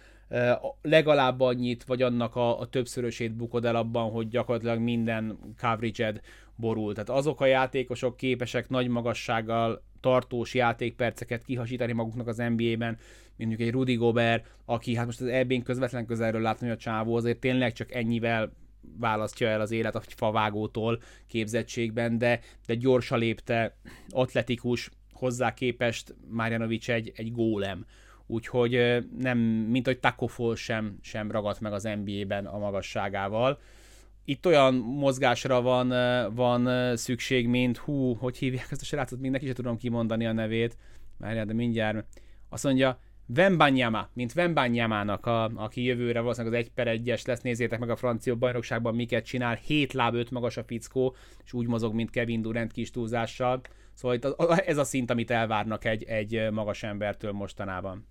Speaker 1: legalább annyit, vagy annak a, a többszörösét bukod el abban, hogy gyakorlatilag minden coverage borul. Tehát azok a játékosok képesek nagy magassággal tartós játékperceket kihasítani maguknak az NBA-ben, mondjuk egy Rudy Gobert, aki hát most az EB-n közvetlen közelről látni, hogy a csávó azért tényleg csak ennyivel választja el az élet a favágótól képzettségben, de, de gyorsa lépte, atletikus, hozzá képest Marjanovic egy, egy gólem. Úgyhogy nem, mint hogy Takofol sem, sem ragadt meg az NBA-ben a magasságával. Itt olyan mozgásra van, van szükség, mint hú, hogy hívják ezt a srácot, még neki sem tudom kimondani a nevét, már de mindjárt. Azt mondja, Vembanyama, mint Vembanyama-nak, a, aki jövőre valószínűleg az 1 per 1-es lesz, nézzétek meg a francia bajnokságban miket csinál, 7 láb 5 magas a fickó, és úgy mozog, mint Kevin Durant kis túlzással. Szóval itt ez a szint, amit elvárnak egy, egy magas embertől mostanában.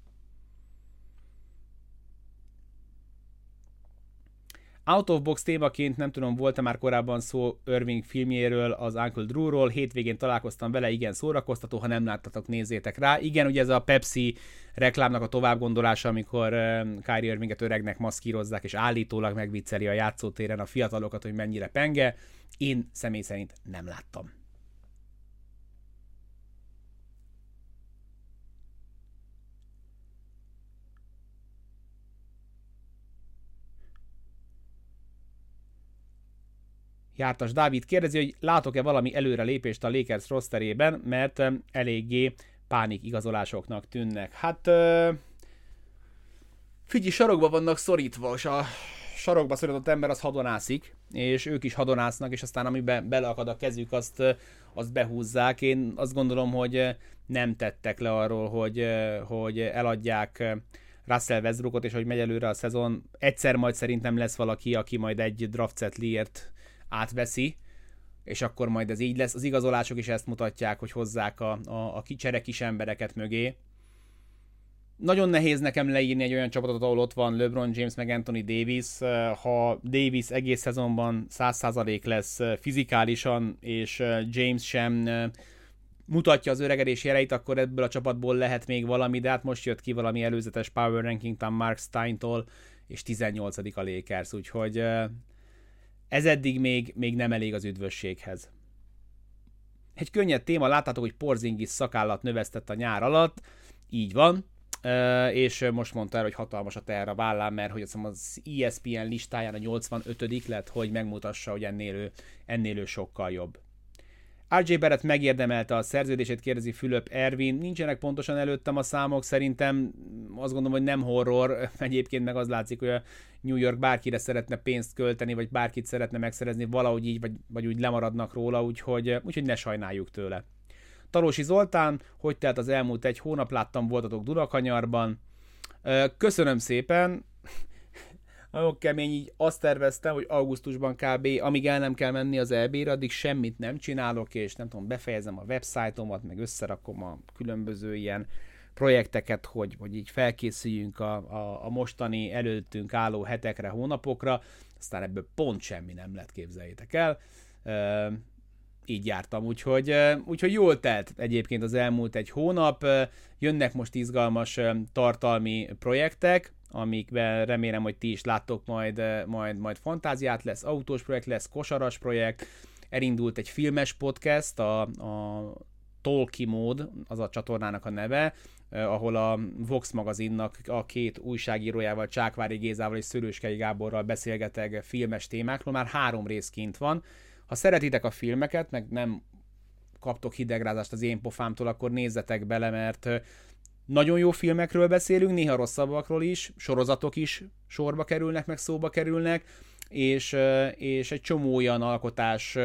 Speaker 1: Out of Box témaként nem tudom, volt-e már korábban szó Irving filmjéről, az Uncle Drew-ról, hétvégén találkoztam vele, igen, szórakoztató, ha nem láttatok, nézzétek rá. Igen, ugye ez a Pepsi reklámnak a továbbgondolása, amikor Kyrie Irvinget öregnek maszkírozzák, és állítólag megvicceli a játszótéren a fiatalokat, hogy mennyire penge. Én személy szerint nem láttam. Jártas Dávid kérdezi, hogy látok-e valami előrelépést a Lakers rosterében, mert eléggé pánik igazolásoknak tűnnek. Hát figyelj, sarokba vannak szorítva, és a sarokba szorított ember az hadonászik, és ők is hadonásznak, és aztán amiben beleakad a kezük, azt, azt behúzzák. Én azt gondolom, hogy nem tettek le arról, hogy, hogy eladják Russell Westbrookot, és hogy megy előre a szezon. Egyszer majd szerintem lesz valaki, aki majd egy draft setliért átveszi, és akkor majd ez így lesz. Az igazolások is ezt mutatják, hogy hozzák a, a, a kicsere kis embereket mögé. Nagyon nehéz nekem leírni egy olyan csapatot, ahol ott van LeBron James meg Anthony Davis. Ha Davis egész szezonban 100% lesz fizikálisan, és James sem mutatja az öregedés jeleit, akkor ebből a csapatból lehet még valami, de hát most jött ki valami előzetes power ranking Mark Steintól, és 18. a Lakers, úgyhogy ez eddig még, még nem elég az üdvösséghez. Egy könnyed téma, láttátok, hogy Porzingis szakállat növesztett a nyár alatt, így van, és most mondta el, hogy hatalmas a teher a vállán, mert hogy az ESPN listáján a 85 lett, hogy megmutassa, hogy ennél ő, ennél ő sokkal jobb. RJ Barrett megérdemelte a szerződését, kérdezi Fülöp Ervin. Nincsenek pontosan előttem a számok, szerintem azt gondolom, hogy nem horror. [LAUGHS] Egyébként meg az látszik, hogy a New York bárkire szeretne pénzt költeni, vagy bárkit szeretne megszerezni, valahogy így, vagy, vagy úgy lemaradnak róla, úgyhogy, úgyhogy ne sajnáljuk tőle. Talósi Zoltán, hogy telt az elmúlt egy hónap, láttam voltatok Dunakanyarban. Köszönöm szépen, nagyon kemény, így azt terveztem, hogy augusztusban kb. amíg el nem kell menni az EB-re, addig semmit nem csinálok, és nem tudom, befejezem a websájtomat, meg összerakom a különböző ilyen projekteket, hogy, hogy így felkészüljünk a, a, a mostani előttünk álló hetekre, hónapokra, aztán ebből pont semmi nem lett, képzeljétek el. E, így jártam, úgyhogy, úgyhogy jól telt egyébként az elmúlt egy hónap, jönnek most izgalmas tartalmi projektek, amikben remélem, hogy ti is láttok majd, majd, majd fantáziát, lesz autós projekt, lesz kosaras projekt, elindult egy filmes podcast, a, a Tolki mód, az a csatornának a neve, eh, ahol a Vox magazinnak a két újságírójával, Csákvári Gézával és Szörőskei Gáborral beszélgetek filmes témákról, már három rész kint van. Ha szeretitek a filmeket, meg nem kaptok hidegrázást az én pofámtól, akkor nézzetek bele, mert nagyon jó filmekről beszélünk, néha rosszabbakról is, sorozatok is sorba kerülnek, meg szóba kerülnek, és, és egy csomó olyan alkotás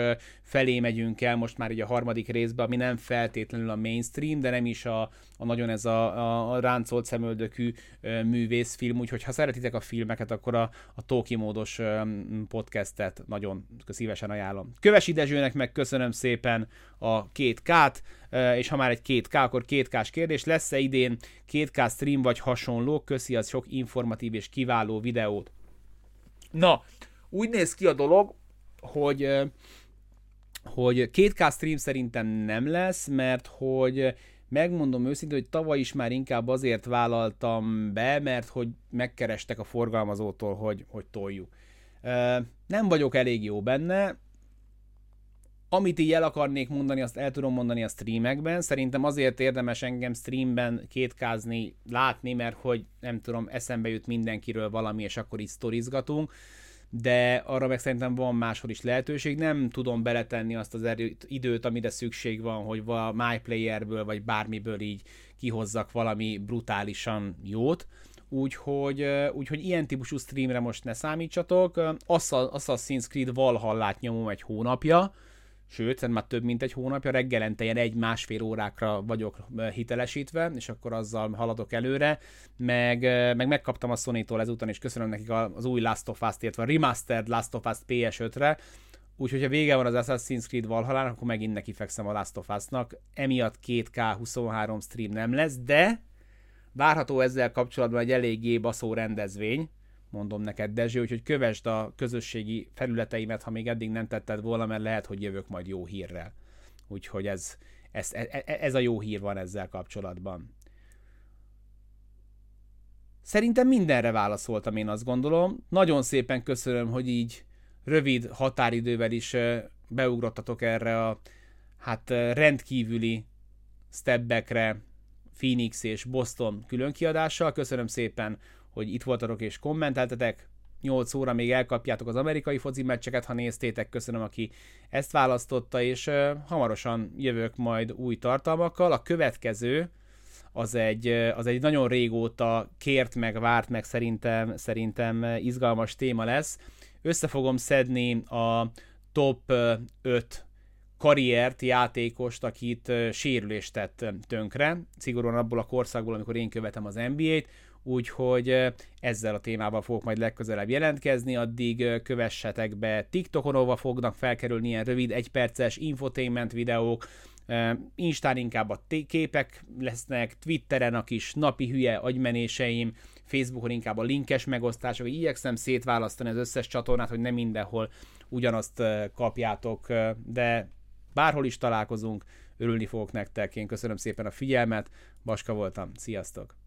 Speaker 1: felé megyünk el most már így a harmadik részbe, ami nem feltétlenül a mainstream, de nem is a, a nagyon ez a, a, ráncolt szemöldökű művészfilm, úgyhogy ha szeretitek a filmeket, akkor a, a Tóki módos podcastet nagyon szívesen ajánlom. Kövesi Dezsőnek meg köszönöm szépen a két k és ha már egy két k akkor két k kérdés. Lesz-e idén két k stream vagy hasonló? Köszi az sok informatív és kiváló videót. Na, úgy néz ki a dolog, hogy hogy két k stream szerintem nem lesz, mert hogy megmondom őszintén, hogy tavaly is már inkább azért vállaltam be, mert hogy megkerestek a forgalmazótól, hogy, hogy toljuk. Nem vagyok elég jó benne, amit így el akarnék mondani, azt el tudom mondani a streamekben. Szerintem azért érdemes engem streamben kétkázni, látni, mert hogy nem tudom, eszembe jut mindenkiről valami, és akkor így sztorizgatunk de arra meg szerintem van máshol is lehetőség. Nem tudom beletenni azt az erőt, időt, amire szükség van, hogy a MyPlayerből vagy bármiből így kihozzak valami brutálisan jót. Úgyhogy, úgyhogy ilyen típusú streamre most ne számítsatok. Assassin's Creed Valhallát nyomom egy hónapja, sőt, szerintem már több mint egy hónapja, reggelente ilyen egy-másfél órákra vagyok hitelesítve, és akkor azzal haladok előre, meg, meg megkaptam a Sony-tól ezúton, és köszönöm nekik az új Last of Us-t, illetve a Remastered Last of Us PS5-re, Úgyhogy ha vége van az Assassin's Creed Valhalla, akkor megint neki fekszem a Last of Us-nak. Emiatt 2K 23 stream nem lesz, de várható ezzel kapcsolatban egy eléggé baszó rendezvény, mondom neked, Dezső, úgyhogy kövesd a közösségi felületeimet, ha még eddig nem tetted volna, mert lehet, hogy jövök majd jó hírrel. Úgyhogy ez, ez, ez, e, ez a jó hír van ezzel kapcsolatban. Szerintem mindenre válaszoltam, én azt gondolom. Nagyon szépen köszönöm, hogy így rövid határidővel is beugrottatok erre a hát rendkívüli stepbackre Phoenix és Boston különkiadással. Köszönöm szépen hogy itt voltatok és kommenteltetek. 8 óra még elkapjátok az amerikai foci meccseket, ha néztétek, köszönöm, aki ezt választotta, és uh, hamarosan jövök majd új tartalmakkal. A következő az egy, az egy nagyon régóta kért meg, várt meg szerintem, szerintem izgalmas téma lesz. Össze fogom szedni a top 5 karriert, játékost, akit sérülést tett tönkre, szigorúan abból a korszakból, amikor én követem az NBA-t, úgyhogy ezzel a témával fogok majd legközelebb jelentkezni, addig kövessetek be TikTokon, ahol fognak felkerülni ilyen rövid, egyperces infotainment videók, Instán inkább a képek lesznek, Twitteren a kis napi hülye agymenéseim, Facebookon inkább a linkes megosztások, igyekszem szétválasztani az összes csatornát, hogy nem mindenhol ugyanazt kapjátok, de bárhol is találkozunk, örülni fogok nektek. Én köszönöm szépen a figyelmet, Baska voltam, sziasztok!